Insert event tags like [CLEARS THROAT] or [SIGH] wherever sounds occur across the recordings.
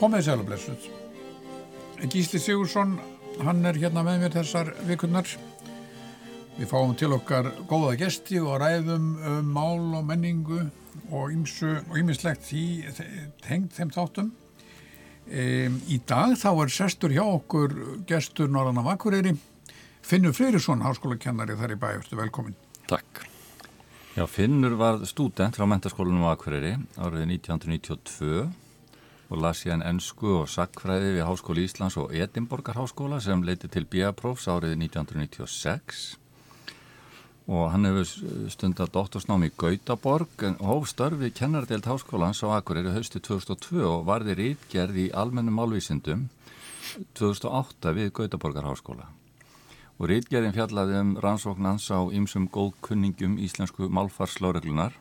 komið sæl og blessuð. Gísli Sigursson, hann er hérna með mér þessar vikunnar. Við fáum til okkar góða gesti og ræðum um mál og menningu og ýmislegt því tengt þeim þáttum. E, í dag þá er sestur hjá okkur gestur Norrann af Akureyri, Finnur Freyrisson, háskólakennari þar í bæjurstu, velkomin. Takk. Já, Finnur var student frá mentaskólanum á Akureyri árið 1992 og las en ennsku og sakfræði við Háskóli Íslands og Edimborgar Háskóla sem leiti til BIA-prófs árið 1996 og hann hefur stundat doktorsnámi í Gautaborg og hófstörfi kennardelt Háskólans á Akureyri haustu 2002 og varði rítgerð í almennum málvísindum 2008 við Gautaborgar Háskóla og rítgerðin fjallaði um rannsóknans á ymsum góðkunningum íslensku málfarslaureglunar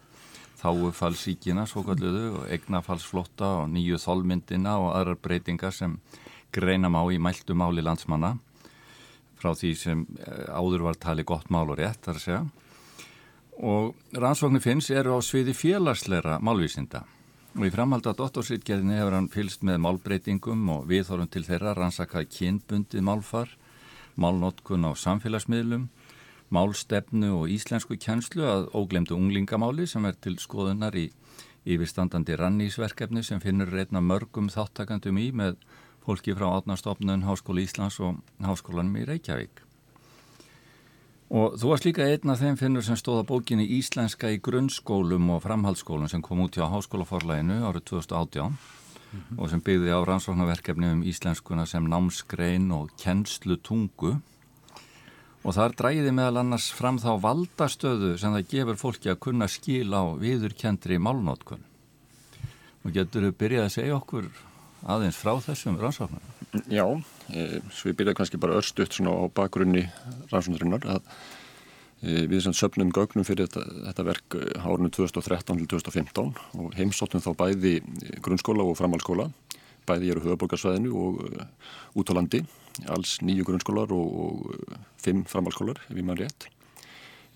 þáufallsíkina svo kalluðu og eignafallsflotta og nýju þólmyndina og aðrar breytingar sem greina má í mæltu máli landsmanna. Frá því sem eh, áður var tali gott mál og rétt þar að segja. Og rannsóknir finns eru á sviði félagsleira málvísinda. Og í framhaldu að dottorsritgerðinni hefur hann fylst með málbreytingum og viðhórum til þeirra rannsakaði kynbundið málfar málnotkun á samfélagsmiðlum málstefnu og íslensku kjenslu að óglemdu unglingamáli sem er til skoðunar í yfirstandandi rannísverkefni sem finnur reyna mörgum þáttakandum í með fólki frá átnastofnun Háskóla Íslands og Háskólanum í Reykjavík. Og þú varst líka einn af þeim finnur sem stóða bókinni Íslenska í grunnskólum og framhaldsskólum sem kom út hjá Háskólaforlæginu árið 2018 mm -hmm. og sem byggði á rannsóknarverkefni um íslenskuna sem námsgrein og kennslu tungu og þar dræði meðal annars fram þá valdastöðu sem það gefur fólki að kunna skil á viðurkendri málnótkun. Og getur þau byrjað að segja okkur aðeins frá þessum rannsóknum? Já, e, svo ég byrjaði kannski bara örstuðt svona á bakgrunni rannsóknarinnar að e, við sem söpnum gögnum fyrir þetta, þetta verk árunum 2013 til 2015 og heimsóttum þá bæði grunnskóla og framhalskóla bæði eru höfuborgarsvæðinu og uh, út á landi, alls nýju grunnskólar og, og uh, fimm framhalskólar ef ég maður rétt.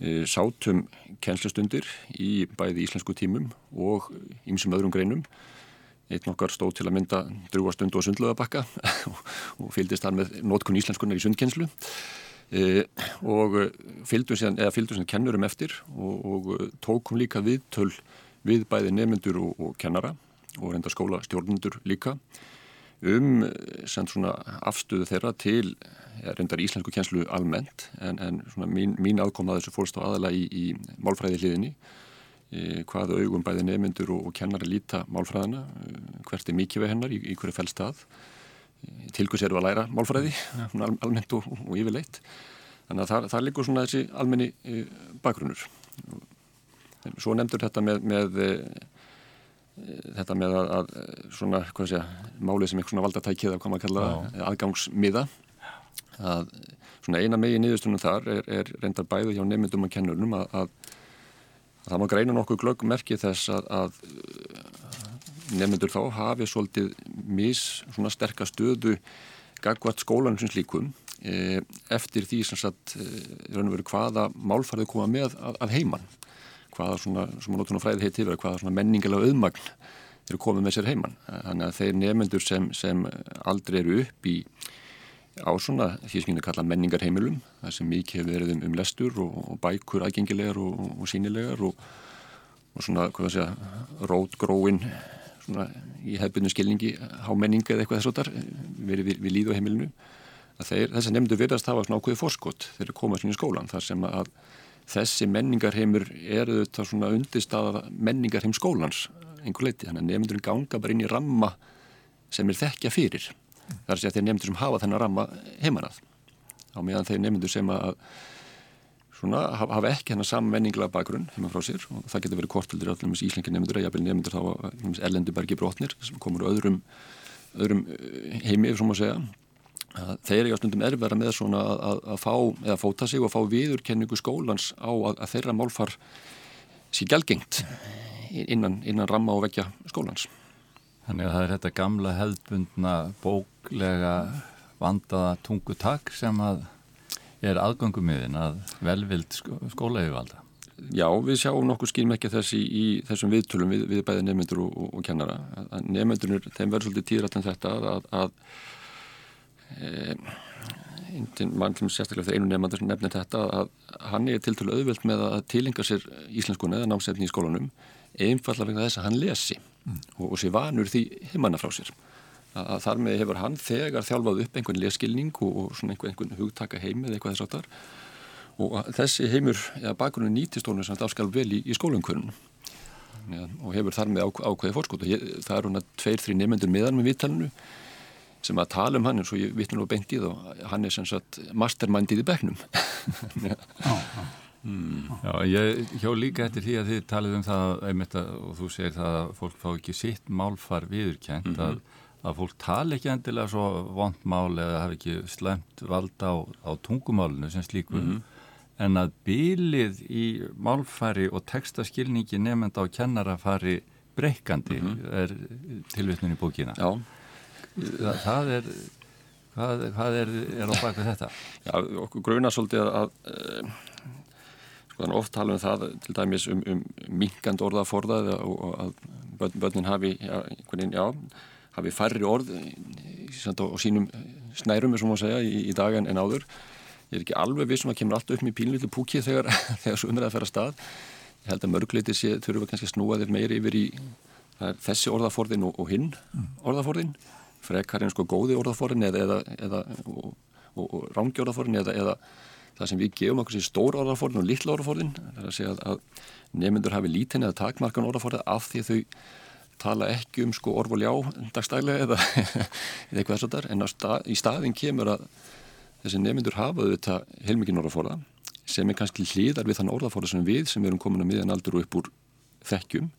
E, sátum kennslustundir í bæði íslensku tímum og ímsum öðrum greinum. Einn okkar stóð til að mynda drúastund og sundlöðabakka [LAUGHS] og fylgdist þar með nótkun íslenskunar í sundkennslu. E, og fylgdu síðan, síðan kennurum eftir og, og tókum líka viðtöl við bæði nefnendur og, og kennara og reynda skóla stjórnendur líka um svona afstöðu þeirra til ja, reyndar íslensku kjenslu almennt en, en svona mín, mín aðkomna þessu fórst á aðala í, í málfræði hliðinni e, hvaða augum bæði nefnendur og, og kennari líta málfræðina e, hvert er mikið við hennar í, í hverju fælstað e, tilgus eru að læra málfræði al, almennt og, og yfirleitt? Þannig að það, líkur svona þessi almenni bakgrunnur. Svo nefndur þetta með, með þetta með að, að svona, hvað sé, málið sem eitthvað svona valdatækið að koma að kalla Já. aðgangsmiða að svona eina megi niðurstunum þar er, er reyndar bæðu hjá nefndum og kennunum að, að, að það má greina nokkuð glöggmerki þess að nefndur þá hafi svolítið mis svona sterkast stöðu gagvat skólanum sem slíkum e, eftir því sem sagt e, raun og veru hvaða málfarið koma með að heimann hvaða svona, sem að svona fræði heiti yfir, hvaða svona menningilega auðmagn eru komið með sér heimann. Þannig að þeir nefnendur sem, sem aldrei eru upp í á svona því sem ég kalla menningarheimilum, það sem mikið hefur verið um, um lestur og, og bækur aðgengilegar og, og sínilegar og, og svona, hvað það segja, rótgróin svona í hefbunum skilningi hámenninga eða eitthvað þess að þar verið við, við líðu heimilinu þeir, þess að nefndu verðast hafa svona ákveði fórskott þegar þeir koma svona í skólan þar sem að þessi menningarheimur eru þetta svona undirstaða menningarheim skólans einhver leiti, þannig að nefndurinn ganga bara inn í ramma sem er þekkja fyrir. Þar sé að þeir nefndur sem hafa þennan ramma heimanað á meðan þeir nefndur sem að svona hafa ekki hennar saman menningilega bakgrunn heima frá sér og það getur verið kortildir allir með íslengi nefndur eða jafnvel nefndur þá erlendubergi brotnir sem komur öðrum, öðrum heimi, ef svo má segja þeir eru stundum erfara með svona að, að, að fá, eða fóta sig og fá viðurkenningu skólans á að, að þeirra málfar sé gælgengt innan, innan ramma og vekja skólans. Þannig að það er þetta gamla hefðbundna bóklega vandaða tungutak sem að er aðgöngumiðin að velvild skóla yfirvalda. já, við sjáum nokkuð skýrum ekki þessi í, í þessum viðtölum við, við bæði nefnendur og, og, og kennara. Nefnendunir, þeim verður svolítið tíðrætt en þetta að, að mann til sérstaklega fyrir einu nefnendur sem nefnir þetta að hann er til til auðvelt með að tilenga sér íslenskuna eða námsefni í skólanum einfallega vegna þess að hann lesi mm. og, og sé vanur því heimanna frá sér. Að, að þar með hefur hann þegar þjálfað upp einhvern leskilning og, og svona einhvern, einhvern hugtaka heim eða eitthvað þess aftar og þessi heimur, eða bakgrunni nýtistónu sem það afskal vel í, í skólumkvörnum ja, og hefur þar með á, ákveði fórskóta. Það er húnna tveir, þrjí nefnendur meðan með vittalinu sem að tala um hann eins og ég vittnum nú beint í þá hann er sem sagt mastermindið í begnum [LAUGHS] Já, já Mm. Já, ég hjó líka eftir því að þið talið um það einmitt að, og þú segir það að fólk fá ekki sitt málfar viðurkjent mm -hmm. að, að fólk tala ekki endilega svo vondmál eða hafi ekki slemt valda á, á tungumálinu sem slíku mm -hmm. en að bylið í málfari og textaskilningi nefnda á kennarafari breykandi mm -hmm. er tilvittnum í bókina Já það, það er hvað, hvað er, er á baka þetta? Já, okkur gruna svolítið að, að Sko þannig oft tala um það til dæmis um, um minkand orðaforðað og að börnin hafi, já, já, hafi færri orð og sínum snærum, sem maður segja, í, í dag en, en áður. Ég er ekki alveg við sem um að kemur allt upp með pínlítið púkið þegar, [LAUGHS] þegar svo umræða að færa stað. Ég held að mörgleiti sé, þurfum við kannski að snúa þér meiri yfir í þessi orðaforðin og, og hinn mm. orðaforðin. Frekar en sko góði orðaforðin eða, eða, og, og, og rángi orðaforðin eða, eða það sem við gefum okkur sér stór orðaforðin og lill orðaforðin það er að segja að nefnendur hafi lítinn eða takmarkan orðaforðin af því að þau tala ekki um sko orð og ljá dagstælega [LAUGHS] eða, eitthvað þess að þar en stað, í staðin kemur að þessi nefnendur hafa þetta heilmikinn orðaforða sem er kannski hlýðar við þann orðaforða sem við sem erum komin að miðan aldur og upp úr þekkjum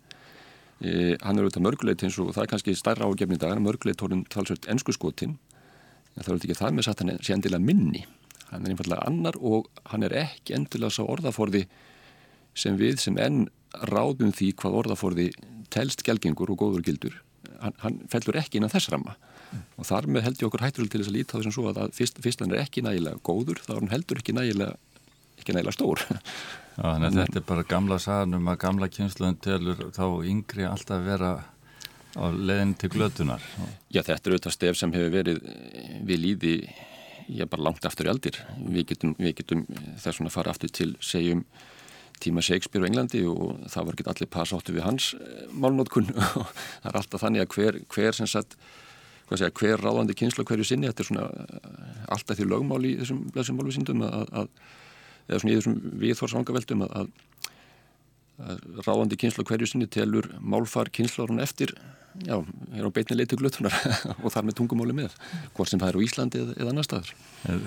e, hann er auðvitað mörguleit eins og það er kannski stærra ágefni í dag mörguleit tórin talsvöld ennsku skotin en það er auðvitað ekki það með satt hann sé endilega minni. Hann er einfallega annar og hann er ekki endilega sá orðaforði sem við sem enn ráðum því hvað orðaforði telst gelgengur og góður gildur. Hann, hann fellur ekki innan þess ramma. Mm. og þar með held ég okkur hættur til þess að líta þessum svo að fyrst, fyrst hann er ekki nægilega góður þá er hann heldur ekki nægilega ekki nægilega stór Já, þannig að þetta er bara gamla saganum að gamla kynsluðin telur þá yngri alltaf vera á leðin til glötunar. Já, þetta er auðvitað stef sem hefur verið við líði er bara langt aftur í aldir. Við getum, við getum þess að fara aftur til segjum tíma Shakespeare á Englandi og það var ekki allir passáttu við hans eh, málnótkun og [LAUGHS] það er alltaf þannig að hver, hver sem sagt segja, hver ráðandi kynslu hverju sinni þetta er svona eh, alltaf því lögmál í þessum blessum málvísindum að, að, eða svona í þessum viðþórsvangaveldum að, að ráðandi kynslu hverju sinni telur málfar kynslárun eftir já, er á beitni leiti glötunar [LAUGHS] og þar með tungumáli með hvort sem það er á Íslandi eða, eða annar staður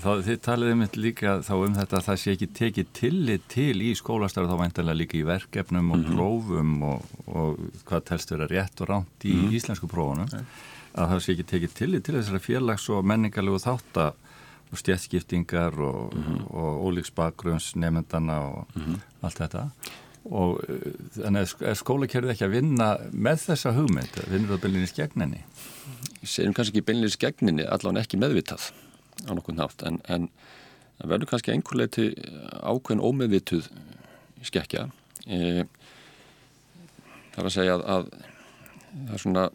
það, Þið taliði mynd líka þá um þetta að það sé ekki tekið tillit til í skólastarðu þá væntalega líka í verkefnum og mm -hmm. prófum og, og hvað telst vera rétt og ránt í mm -hmm. íslensku prófunum að það sé ekki tekið tillit til þessara félags og menningarlegu þáttar og stjætskiptingar og, mm -hmm. og ólíksbakgrunns nefndana og mhm. allt þetta og eh, þannig er skólakerfið ekki að vinna með þessa hugmynd, vinnur það beinleginis gegninni? Segjum kannski ekki beinleginis gegninni, allavega ekki meðvitað á nokkuð nátt, en, en verður kannski einhverlega til ákveðin ómeðvituð skekja e, það er að segja að, að það er svona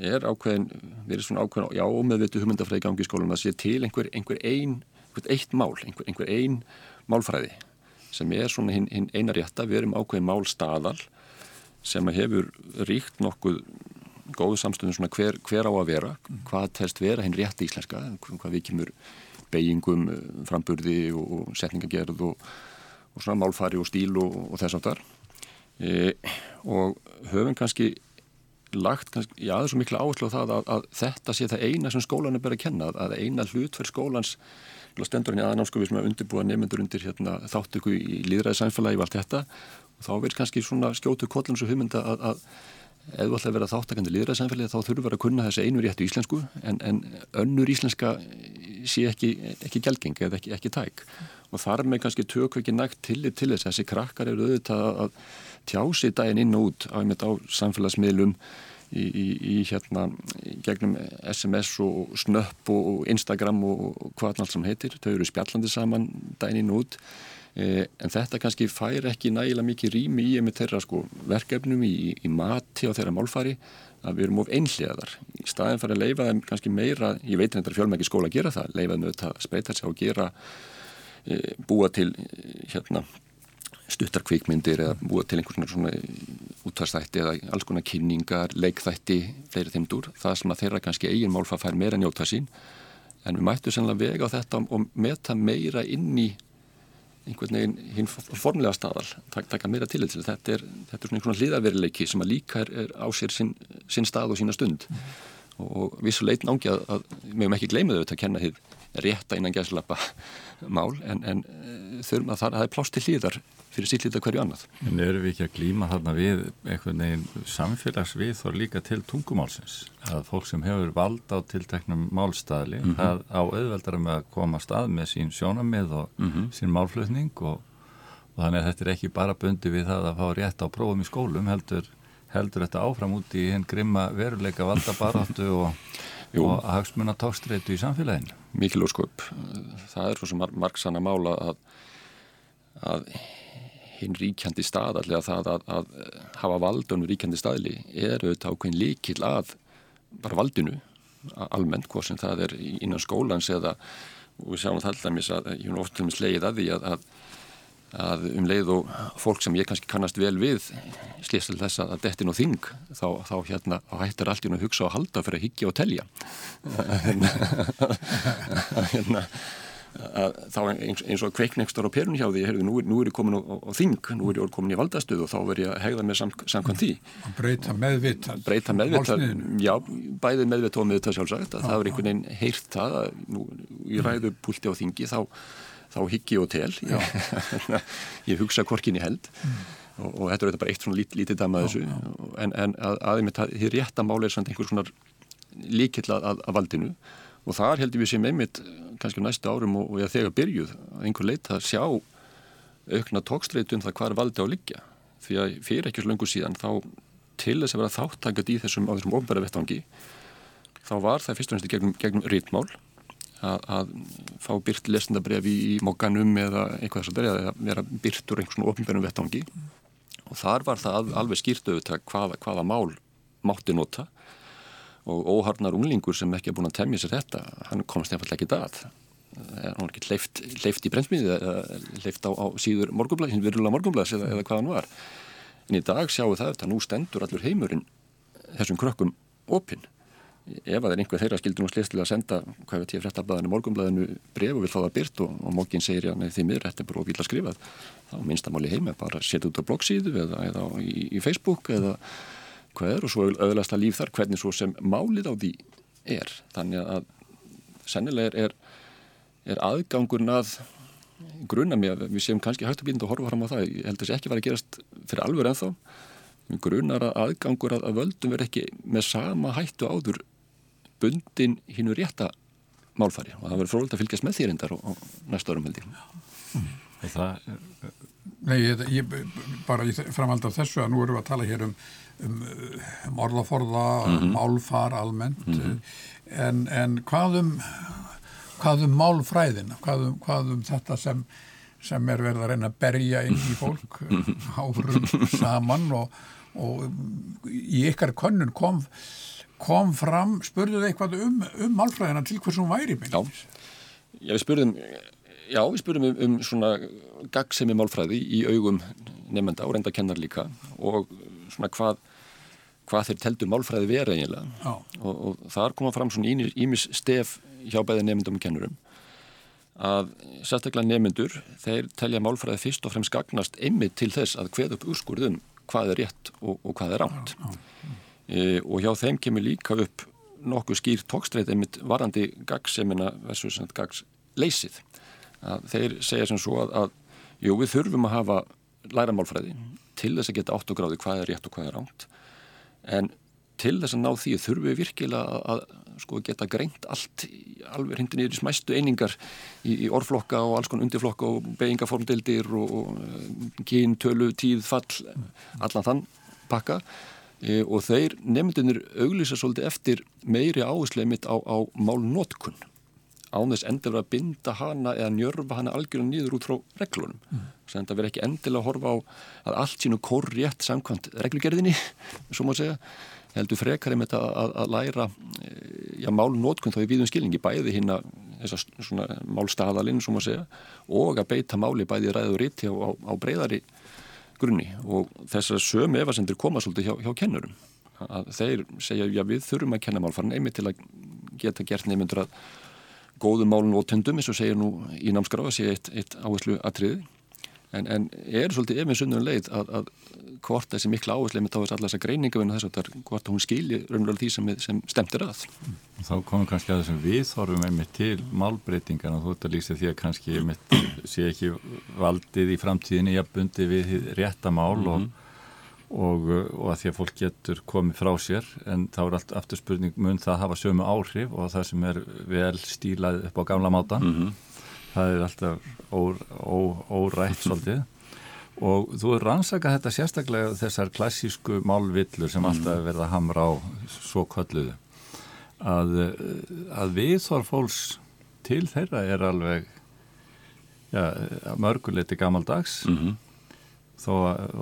er ákveðin, við erum svona ákveðin já, ómeðvituð hugmyndafræði gangi í skólum að sé til einhver, einhver ein, einhver eitt mál einhver, einhver ein málfræði sem er svona hinn hin eina rétta, við erum ákveðin málstaðal sem hefur ríkt nokkuð góðu samstöðum svona hver, hver á að vera, hvað telst vera hinn rétt íslenska, hvað við kemur beigingum, framburði og setningagerð og, og svona málfari og stíl og, og þess aftar e, og höfum kannski lagt, kannski, já svo miklu áherslu á það að, að þetta sé það eina sem skólan er bara að kenna, að eina hlut fyrir skólans stendur henni aðnámsku við sem að undirbúa nefnendur undir hérna, þáttöku í líðræði samfélagi og allt þetta. Og þá verður kannski svona skjótu kollins og hugmynda að, að ætlaði að vera þáttakandi líðræði samfélagi þá þurfur verið að kunna þessi einu réttu íslensku en, en önnur íslenska sé ekki, ekki gelgeng eða ekki, ekki tæk. Og þar með kannski tökum ekki nægt tillit til þess. Að þessi krakkar eru auðvitað að tjási daginn inn og út á, á samfélagsmiðlum í, í, í hérna gegnum SMS og Snöpp og Instagram og hvað allt sem heitir, þau eru spjallandi saman dænin út. E, en þetta kannski fær ekki nægilega mikið rými í með þeirra sko verkefnum í, í mati og þeirra málfari að við erum of einhliðaðar. Í staðin fyrir að leifa þeim kannski meira ég veit hendur fjölmæki skóla að gera það leifa þeim auðvitað að spreita sig og gera e, búa til hérna stuttarkvikmyndir eða búa til einhvern svona útvarstætti eða alls konar kynningar, leikþætti, fleiri þeimdur. Það sem að þeirra kannski eigin málfað fær meira njóta sín. En við mættum sannlega vega á þetta og meta meira inn í einhvern veginn hinn formlega staðal, taka meira til þetta. Þetta er, þetta er svona einhvern hlýðaveruleiki sem að líka er, er á sér sinn, sinn stað og sína stund. Og, og vissuleit náttúrulega að, að við hefum ekki gleymið auðvitað að kenna þið rétta innan gæslappa mál en, en eh, þurfum að það, það er plást til hlýðar fyrir sýllita hverju annað. En eru við ekki að glýma þarna við einhvern veginn samfélagsvið þó líka til tungumálsins að fólk sem hefur vald á tilteknum málstæðli mm -hmm. það á auðveldara með að koma stað með sín sjónamið og mm -hmm. sín málflutning og, og þannig að þetta er ekki bara bundi við það að fá rétt á prófum í skólum heldur, heldur þetta áfram út í hinn grimma veruleika valdabaráttu og, og hagsmunna tókstreitu í samfélaginu. Mikil ósköp. Það er svo sem margsanna mála að, að hinn ríkjandi stað allega það að, að hafa valdunum ríkjandi staðli er auðvitað ákveðin líkil að bara valdinu almennt, hvað sem það er innan skólans eða, og við sjáum það alltaf að ég er ofta að slegið að því að, að, að um leið og fólk sem ég kannski kannast vel við slýst til þess að dettin og þing þá, þá hérna hættir allt í hún að hugsa og halda fyrir að higgja og telja. [LAUGHS] Hérna þá eins, eins og kveiknekstur á perun hjá því, heyrðu, nú, nú er ég komin á, þing, nú er ég komin í valdastuð og þá verð ég að hegða með sam, samkvæmt því. Að breyta meðvitt breyta meðvitt, já, bæði meðvitt og meðvitt sjálfsagt, að það er einhvern veginn heyrt það að nú, ég ræðu púlti á þingi, þá, þá higgi og tel. [LAUGHS] Ég, hugsa korkinni held. Mm. og, og þetta er bara eitt svona lít, lítið dama þessu. en, en að, að, að því rétta máli er svona einhvers svona líkill að, að valdinu. Og þar heldur við sem einmitt kannski næstu árum og, og þegar byrjuð að einhver leita að sjá aukna tókstreitum það hvað er valdi á liggja. Því að fyrir ekki svo lengur síðan þá til þess að vera þáttangat í þessum á þessum ofnbæra vettvangi þá var það fyrst og næstu gegnum, gegnum rítmál að, að fá byrt lesendabref í, í mokkanum eða eitthvað þess að byrja að vera byrtur einhvers svona ofnbærum vettvangi. Og þar var það alveg skýrt auðvitað hvaða, hvaða mál mátti nota. Og óharnar unglingur sem ekki er búin að temja sér þetta, hann komst nefnilega ekki að. Hann var ekki hleyft í brennsmiði eða hleyft á, á síður morgunblæs, hinn virulega morgunblæs eða, eða hvað hann var? En í dag sjáum það að nú stendur allur heimurinn þessum krökkum opinn ef að er einhver þeirra skildur nú slist til að senda hvað veit ég fréttablaðinu morgunblæðinu bref og vil fá það byrt og, og mókin segir já neði því miður þetta er bara óvíla skrifað. Þá minnstamáli heima bara setja út á bloggsíðu eða, eða í, í Facebook eða hvað er og svo auðvitaðsta líf þar hvernig svo sem málið á því er. Þannig að sennilega er, er aðgangurinn að grunna mig að við séum kannski hægt að býnda að horfa fram á það. Ég held að sé ekki verið að gerast fyrir alveg ennþá. Grunnar að aðgangur að, að völdum verð ekki með sama hættu áður bundin hínu rétta málfari og það verður frólægt að fylgjast með þýrindar og, og næsta árum held ég mm. og það Nei, ég, ég bara framhald af þessu að nú erum við að tala hér um um, um orðaforða, mm -hmm. málfar almennt mm -hmm. en, en hvað um hvað um málfræðina, hvað um, hvað um þetta sem, sem er verið að reyna að berja inn í fólk [LAUGHS] mhm. árum saman og, og í ykkar könnun kom, kom fram, spurðuð eitthvað um, um málfræðina til hversum væri Já, Já við spurðum Já, við spurðum um, um svona gagsemi málfræði í augum nefnda og reynda kennar líka og svona hvað hvað þeir teldu málfræði vera eiginlega. Og, og þar koma fram svona ímis stef hjá bæði nefndum og kennurum að sérstaklega nefndur þeir telja málfræði fyrst og fremst gagnast einmitt til þess að hveð upp úrskurðum hvað er rétt og, og hvað er átt e, og hjá þeim kemur líka upp nokkuð skýr tókstreit einmitt varandi gagsemina versus gagsleysið þeir segja sem svo að, að jú við þurfum að hafa læra málfræði til þess að geta átt og gráði hvað er rétt og hvað er átt en til þess að ná því þurfum við virkilega að, að sko, geta greint allt alveg hindi niður í smæstu einingar í, í orflokka og alls konar undirflokka og beigingaformdeildir og, og kyn, tölu, tíð, fall allan þann pakka e, og þeir nefndunir auglýsa svolítið eftir meiri áherslu mitt á, á málnótkun án þess endilega að binda hana eða njörfa hana algjörðan nýður út frá reglunum. Mm. Þannig að það verður ekki endilega að horfa á að allt sínu korrétt samkvæmt reglugerðinni, [LAUGHS] svo má segja, heldur frekar einmitt að, að, að læra eh, já, málnótkun þá í víðum skilningi, bæði hinn að þessar svona málstaðalinn, svo má segja, og að beita máli bæði ræður ítti á, á, á breyðari grunni og þessar sömu efasendur koma svolítið hjá, hjá kennurum. Að þeir segja, já við þurfum að kenna málfarn einmitt til að geta gert nefndur að góðum málun og töndum eins og segja nú í námskráða sé eitt, eitt áherslu atriði en, en er svolítið efinn sunnum leið að, að hvort þessi mikla áherslu með þá er allar þessa greininga vinna þess að hvort hún skilji raunverulega því sem, sem stemtir að. Þá komum kannski að þessum viðhorfum einmitt til málbreytingan og þú ert að lýsa því að kannski einmitt sé ekki valdið í framtíðinni jafnbundi við réttamál mm -hmm. og og, og að því að fólk getur komið frá sér en þá er allt aftur spurning mun það hafa sömu áhrif og það sem er vel stílað upp á gamla mátan mm -hmm. Það er alltaf ó, ó, órætt svolítið. Og þú er rannsakað þetta sérstaklega þessar klassísku málvillur sem mm. alltaf verða að hamra á svo kölluðu að, að viðþorf fólks til þeirra er alveg ja, mörguleiti gammaldags mm -hmm þó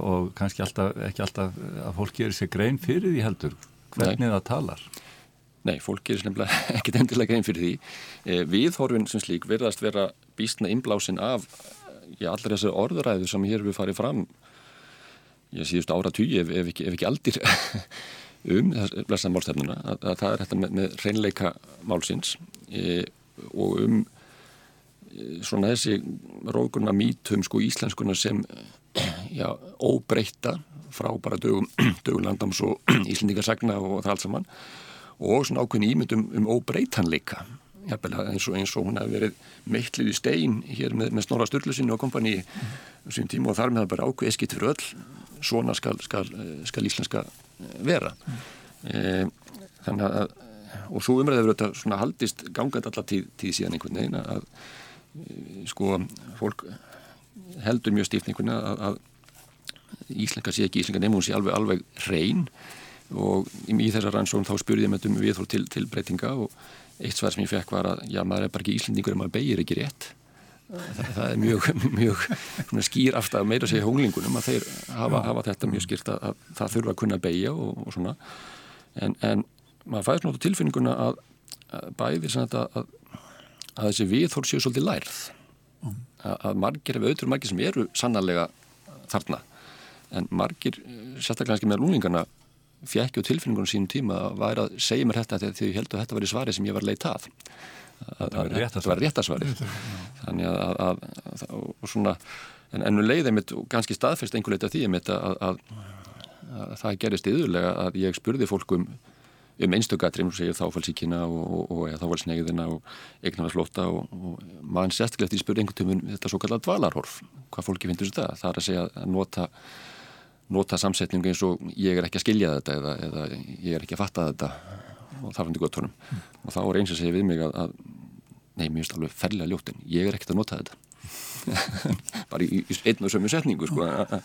og kannski alltaf, ekki alltaf að fólk gerir sér grein fyrir því heldur. Hvernig Nei. það talar Nei, fólk sér nefnilega [LAUGHS] ekkit endilega grein fyrir því. E, Viðhorfin sem slík verðast vera býstna inblásin af já, allir þessu orðuræðu sem hér við farið fram ég síðust ára tugi ef, ef, ef ekki aldir [LAUGHS] um þessar málstefnuna að, að það er þetta með, með reynleika málsins e, og um e, svona þessi rókurna mítum sko íslenskuna sem [CLEARS THROAT] já, óbreyta frá bara dögum, [CLEARS THROAT] dögum landams og [CLEARS THROAT] íslendingarsagna og það allt saman og svona ákveðin ímyndum um óbreytanleika. Eins og, eins og hún hefði verið meitlið í stein hér með, með Snorra Sturlusinni og kompani um sín tíma og þar með það bara ákveð eskitt fyrir öll svona skal, skal, skal íslenska vera. E, þannig að og svo umræðið verið þetta svona haldist gangað allar tíð, tíð síðan einhvern veginn að sko fólk heldur mjög stíft einhvern veginn að, að Íslenga sé ekki Íslenga nefnum hún sé alveg, alveg reyn og í þessar rannsókn þá spurði ég með um viðhór til, til breytinga og eitt svar sem ég fekk var að já maður er bara ekki Íslendingur en maður beigir ekki rétt. Það, það er mjög, [LAUGHS] mjög skýr aftur að meira segja hónglingunum að þeir hafa, hafa þetta mjög skýrt að, að það þurfa að kunna beigja og, og svona. En, en maður fæði svona tilfinninguna að, að bæði að, að þessi viðhór séu svolítið lærð. Að margir, ef auðvitað margir sem eru sannarlega þarna. En margir, sérstaklega kannski með lúningarna og tilfinningunum sínum tíma að væri að segja mér þetta þegar þau heldur að þetta var í svari sem ég var leitt að. Þetta var réttasvari þannig að, að, að og svona, en ennum leiðið mitt og kannski staðfest einhver leita því mitt að, að það gerist yðurlega að ég spurði fólkum um einstökatrim segir þáfælsíkina og, og, og þáfælsneiðina og eignarslóta og, og mann sérstaklega eftir spurði einhvern tímun þetta svo kallar dvalarhorf hvað fólki finnst þessu það? Það er að segja að nota, nota samsetningu eins og ég er ekki að skilja þetta eða, eða ég er ekki að fatta þetta og það fann ég gott honum mm. og þá er eins að segja við mig að, að nei, mér finnst alveg ferlega ljóttin ég er ekkert að nota þetta. [LAUGHS] Bara í, í einn og sömu setningu sko að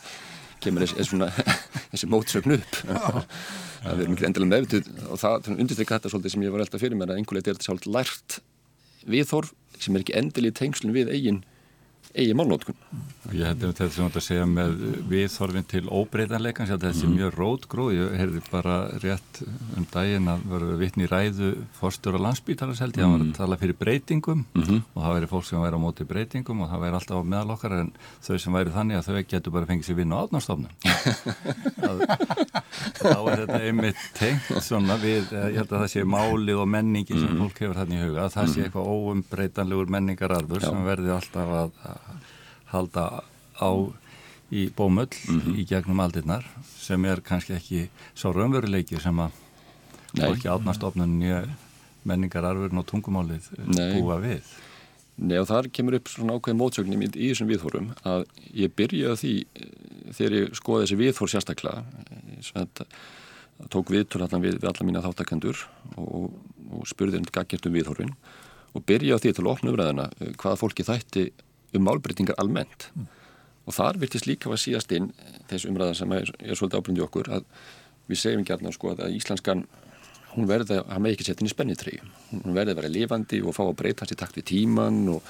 kemur þessi, svona, [LAUGHS] þessi mótsögn upp. [LAUGHS] Að við erum ekki endilega meðvituð og það undirstrykka þetta svolítið sem ég var alltaf fyrir mér að einhverlega er þetta sjálf lært viðhorf sem er ekki endilega í tengslun við eigin eigi málnótkun. Ég hefði þetta sem þú ætti að segja með viðþorfin til óbreytanleikan, þetta er mm. mjög rótgróð, ég heyrði bara rétt um daginn að vera vittni ræðu fórstur og landsbítalas held ég, hann mm. var að mhm. tala fyrir breytingum mm -hmm. og það væri fólk sem væri á móti breytingum og það væri alltaf á meðal okkar en þau sem væri þannig að þau getur bara fengið sér vinn á átnárstofnum. [LAUGHS] Þá er þetta einmitt tengt svona við, ég held að það sé málið og menningi sem mhm. fólk hefur þannig í huga, að það sé mhm. eitthvað óumbreytanlegur menningararfur sem verði alltaf að halda á í bómull mm -hmm. í gegnum aldirnar sem er kannski ekki svo raunveruleiki sem að ekki átnastofnun nýja menningararfurinn og tungumálið Nei. búa við. Nei og þar kemur upp svona ákveðin mótsögnim í, þessum viðhórum að ég byrjaði því eh, þegar ég skoði þessi viðhór sérstaklega þetta tók viðtur allan við, við alla mína þáttakendur og, og spurði um gaggjert um viðhórin og byrjaði því til að opna umræðina eh, hvað fólki þætti um málbreytingar almennt. Mm. og þar virtist líka að síðast inn þessu umræðan sem er, er svolítið ábyrndi okkur að við segjum gætna sko að íslenskan hún verði að hafa ekki settin í spennitri hún verði að vera lifandi og fá að breytast í takt við tíman og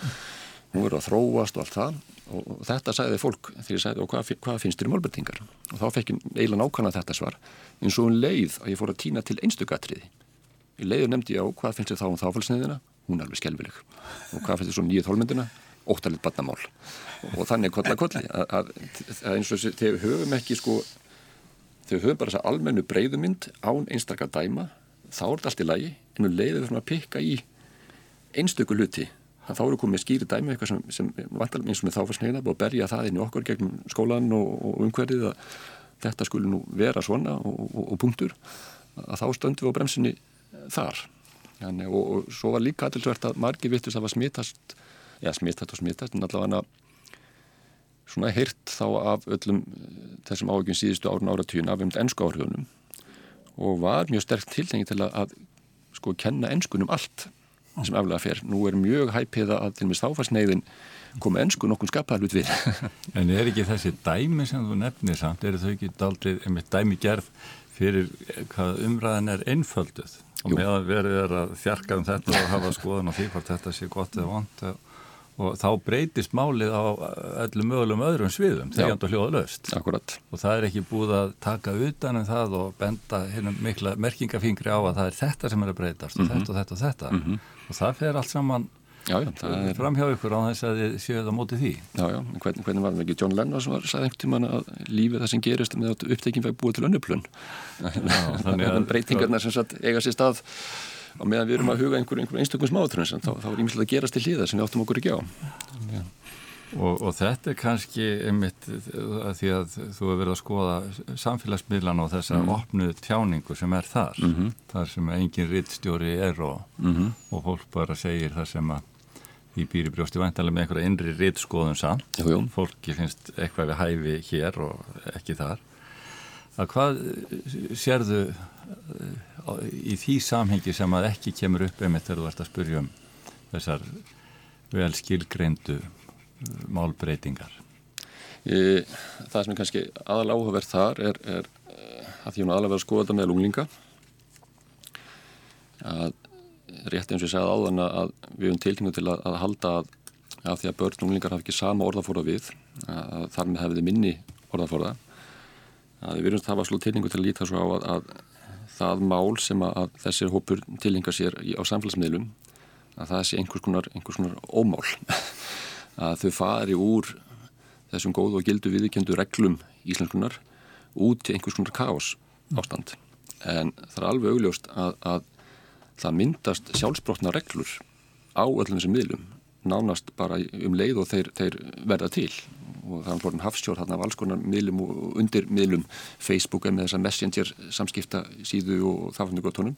hún verði að þróast og allt það. Og, og þetta sagði fólk þegar ég sagði og hvað, hvað finnst þér um málbyrtingar og þá fekk ég eiginlega nákvæmlega þetta svar. Eins og hún leið að ég fór að týna til einstugatriði í leiður nefndi ég á hvað finnst þér þá um þáfælsniðina hún er alveg skelvileg og hvað finnst þér svo nýju þólmyndina óttalit barnamál. Og, þannig kolli að, að, að eins og þessi þegar höfum ekki sko þegar höfum bara þessa almennu breyðumynd án einstakar dæma þá er þetta allt í lagi en við leiðum við að pikka í einstöku hluti. Þá eru komið skýri dæmi eitthvað sem, sem vantar eins og með þáfarsneiða og berja það inn í okkur gegn skólan og, og umhverfið að þetta skulle nú vera svona og, og, og punktur að þá stöndum við á bremsinni þar. Þannig, og svo var líka aðtilsvert að margi vittust að það var smittast eða smittast og smittast en allavega svona heyrt þá af öllum þessum áhugjum síðustu árun áratvíun af um ennsku áhugunum og var mjög sterkt tilhengi til að, að sko kenna ennskunum allt sem aflega fer. Nú er mjög hæpiða að til og með stáfarsneiðin koma ennsku nokkun skapaðlut við. [LAUGHS] en er ekki þessi dæmi sem þú nefnir samt, er þau ekki daldið einmitt dæmi gerð fyrir hvað umræðan er einfölduð og meðan verið er að þjarka um þetta og hafa skoðan á því hvort þetta sé gott eða vond og þá breytist málið á öllum mögulegum öðrum sviðum þegar það hljóða löst Akkurat. og það er ekki búið að taka utan en um það og benda hérna mikla merkingafingri á að það er þetta sem er að breytast og mm -hmm. þetta og þetta og þetta mm -hmm. og það fer allt saman já, já, er... fram hjá ykkur á þess að þið séu það mótið því Já, já, hvernig, hvernig var það ekki John Lennon sem var, sagði einhvern tíman að lífið það sem gerist með upptekinn fæði búið til önnuplun [LAUGHS] breytingarna sem satt eiga sér stað og meðan við erum að huga einhverjum einhver einstaklega smátrun þá, þá er ímslega að gerast til hlýða sem við áttum okkur ekki á ja. og, og þetta er kannski einmitt að því að þú hefur verið að skoða samfélagsmiðlan og þessa mm. opnu tjáningu sem er þar mm -hmm. þar sem engin rittstjóri er og, mm -hmm. og fólk bara segir það sem að í býri brjósti vantalega með einhverja innri rittskoðun samt fólki finnst eitthvað við hæfi hér og ekki þar að hvað sérðu í því samhengi sem að ekki kemur upp einmitt þegar þú ert að spurja um þessar vel skilgreindu uh, málbreytingar? Ég, Það sem er kannski aðal áhugaverð þar er, er að því hún aðalega verið að skoða þetta með lunglinga. Að rétt eins og ég segði áðan að við höfum tilkynningu til að, að halda að, að því að börn og lunglingar hafa ekki sama orðafóra við að þar með hefði minni orðafóra að við verðum að hafa slútt tilkynningu til að líta svo á að, að það mál sem að þessir hópur tilhengar sér á samfélagsmiðlum að það sé einhvers konar, einhvers konar ómál. [LAUGHS] Að þau fari úr þessum góðu og gildu viðkendu reglum íslenskunar út til einhvers konar káos ástand. En það er alveg augljóst að, að það myndast sjálfsbrotna reglur á öllum þessum miðlum nánast bara um leið og þeir, þeir verða til og það er hlorinn hafsjór þarna af alls konar miðlum og undir miðlum Facebook er með þessa messenger samskipta síðu og þáfnir gottunum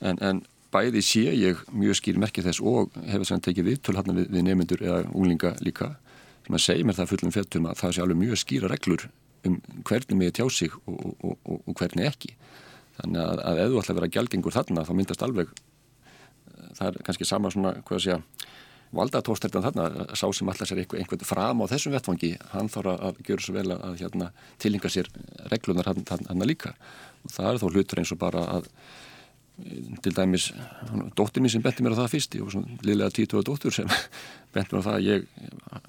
en, en bæði sé ég mjög skýr merkið þess og hefur sann tekið við tölhanna við, við nefnendur eða unglinga líka sem að segja mér það fullum fjöldum að það sé alveg mjög skýra reglur um hvernig mig tjá sig og, og, og, og hvernig ekki. Þannig að, að ef þú ætla að vera gælgengur þarna þá myndast alveg það er kannski sama svona, hvað að segja valdatósteltan þarna, sá sem alltaf sér einhvern einhver fram á þessum vettfangi, hann þarf að gera svo vel að hérna, tilinga sér reglunar hann, hann, líka. Og það er þó hlutur eins og bara að til dæmis dóttir mín sem benti mér á það fyrst og svona liðlega títuða dóttur sem [LAUGHS] benti mér á það að ég,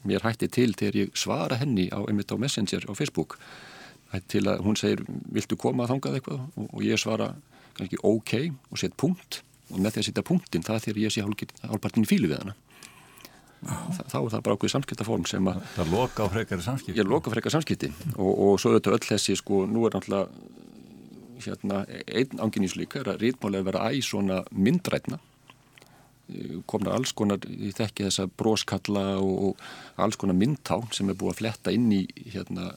mér hætti til þegar ég svara henni á, einmitt á Messenger á Facebook. Til að hún segir viltu koma að þangað eitthvað? Og, ég svara kannski ok og set punkt. Og með því að setja punktin það þegar ég sé hálfpartin í fílu við hana þá er það bara okkur samskiptaform sem að það loka á frekari samskipti ég loka á frekari samskipti. Og, og svo þetta öll þessi sko, nú er náttúrulega hérna, einn ánginníslík er að rítmálega vera æg svona myndrætna komna alls konar, ég þekki þessa broskalla og, og alls konar myndtá sem er búið að fletta inn í hérna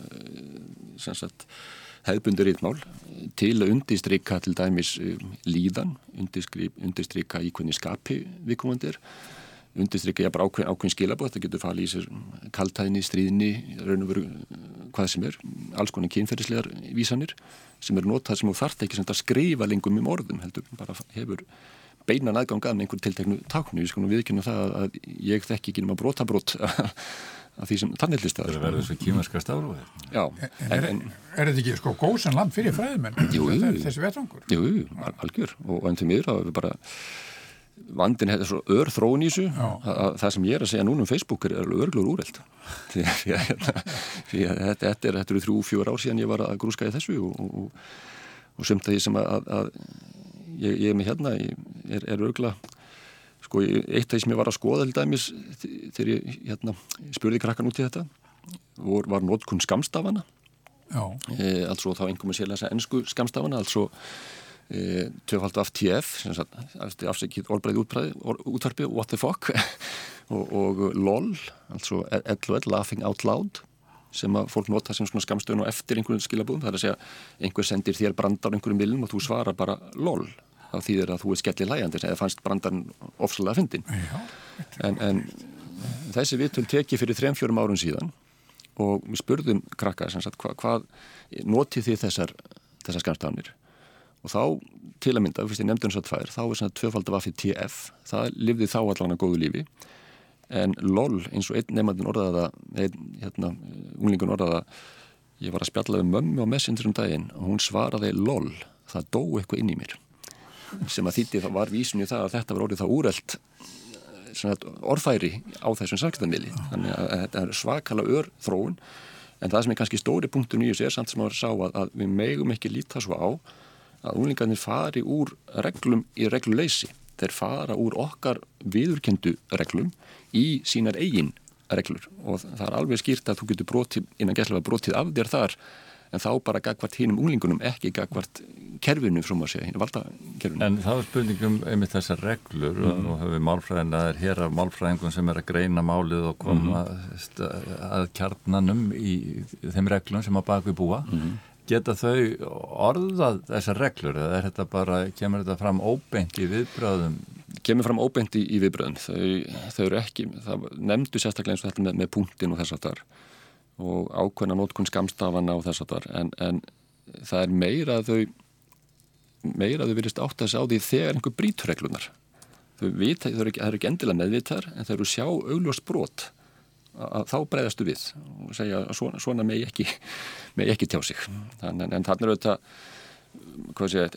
sem sagt hefðbundur rítmál til að undistrykka til dæmis líðan undistrykka í hvernig skapi viðkomandir undirstrykja ég bara ákveðin, ákveðin skilabóð þetta getur falið í sér kaltæðinni, stríðinni raun og veru hvað sem er alls konar kynferðislegar vísanir sem eru notað sem þú þart ekki að skrifa lengum um orðum heldur, bara hefur beinan aðgang að með einhver tilteknu taknu, við skulum viðkynna það að ég þekki ekki um að brota brot [LAUGHS] af því sem tannhildist það verður svo kýmarska en er þetta ekki sko góðsan land fyrir fræðimenn? Jú, þessi vettvangur? Jú, algjör. Og enn til miður að við bara vandin hefði svo ör þróun í þessu. Að, að það sem ég er að segja núna um Facebook er örglur úreld [LAUGHS] því að, því að, að þetta, er þrjú, fjör ár síðan ég var að grúska í þessu og, og, og sumt að því sem að ég, ég er með hérna er, er örgla sko eitt af því sem ég var að skoða til dæmis þegar ég hérna, spurði krakkan út í þetta vor, var nótkunn skamstafana e, altså þá einhverjum sér lesa ennsku skamstafana altså e, töfald af TF afsækið orðbreið útvarpi what the fuck? [LAUGHS] Og, og LOL altså LOL laughing out loud sem að fólk nota sem svona skamstöðun og eftir einhverjum skilabúðum, það er að segja einhver sendir þér brandar einhverjum viljum og þú svarar bara LOL. Þá þýðir að þú er skellið lægandi eða fannst brandarn ofsalega að fyndin en, en þessi vitul teki fyrir 3-4 árum síðan og við spurðum krakka sagt, hva, hvað notið þið þessar, þessar skamstafnir og þá til að mynda, fyrst ég nefndi hans að tvær þá er svona tvöfald af affið TF það livði þá allan að góðu lífi. En LOL eins og einn nefndin orðaða einn hérna, unglingun orðaða ég var að spjalla um mömmu á messenger um daginn og hún svaraði LOL það dó eitthvað inn í mér. Sem að þýtti var vísun í það að þetta var orðið það úrelt orðfæri á þessum sakstanmili þannig að þetta er svakala ör þróun. En það sem er kannski stóri punktur nýjus er samt sem að, að við megum ekki líta svo á að úlingarnir fari úr reglum í regluleysi þeir fara úr okkar viðurkendu reglum í sínar eigin reglur og það er alveg skýrt að þú getur brotið, innan gæslega brotið af þér þar en þá bara gagvart hínum úlingunum ekki gagvart kerfinu frá maður segja, hinn valda kerfinu. En þá er spurningum einmitt þessar reglur mm. og hefur málfræðin að það er hér af málfræðingum sem er að greina málið og koma mm. að kjarnanum í þeim reglum sem að baka við búa. Mm. Geta þau orðað þessar reglur eða þetta bara, kemur þetta fram óbeint í viðbröðum? Kemur fram óbeint í, í viðbröðum. Þau, þau eru ekki, það nefndu sérstaklega eins og þetta með, með punktin og þess að það er og ákveðna nótkunn skamstafana og þess að það er en, en það er meira að þau meira að þau verist átt að sjá því þegar einhver brítur reglunar þau vita, þau eru ekki, ekki endilega meðvitar en þau eru sjá augljóst brot að þá breyðastu við og segja að svona, svona með ekki [LAUGHS] með ekki tjá sig. Þann, en, þannig er þetta sé,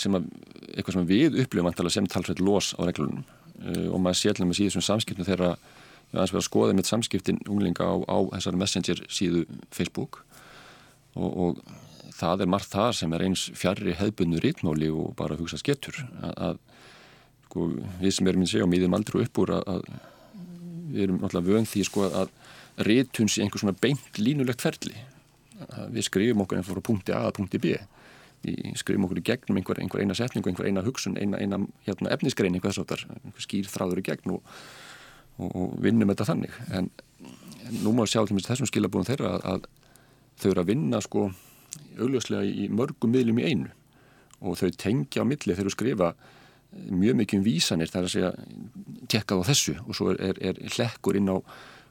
sem að, eitthvað sem við upplifum sem talsveit los á reglunum. Uh, og maður sétla með síðan samskipnum þegar aðeins verið að skoða mitt samskiptin unglinga á, á þessari messenger síðu Facebook. Og, og það er margt það sem er eins fjarrri hefbunnu rítmáli og bara hugsa skettur að, að sko, við sem erum í sig og mýðum aldrei upp úr að, að við erum náttúrulega vönd því sko, að rítun sé einhvers svona beint línulegt ferli. Við skrifum okkur einn frá punkti A að punkti B. Við skrifum okkur í gegnum einhver, einhver eina setningu, einhver eina hugsun, eina, eina hérna, efnisgrein einhver skýr þráður í gegn og, og, og vinnum þetta þannig. En, en nú má sjá til þessum skilabúðum þeirra að, að þau eru að vinna sko augljóslega í mörgum miðlum í einu. Og þau tengja á milli þegar þú skrifa mjög mikið um vísanir þar að segja tjekkað á þessu og svo er, er, er hlekkur inn á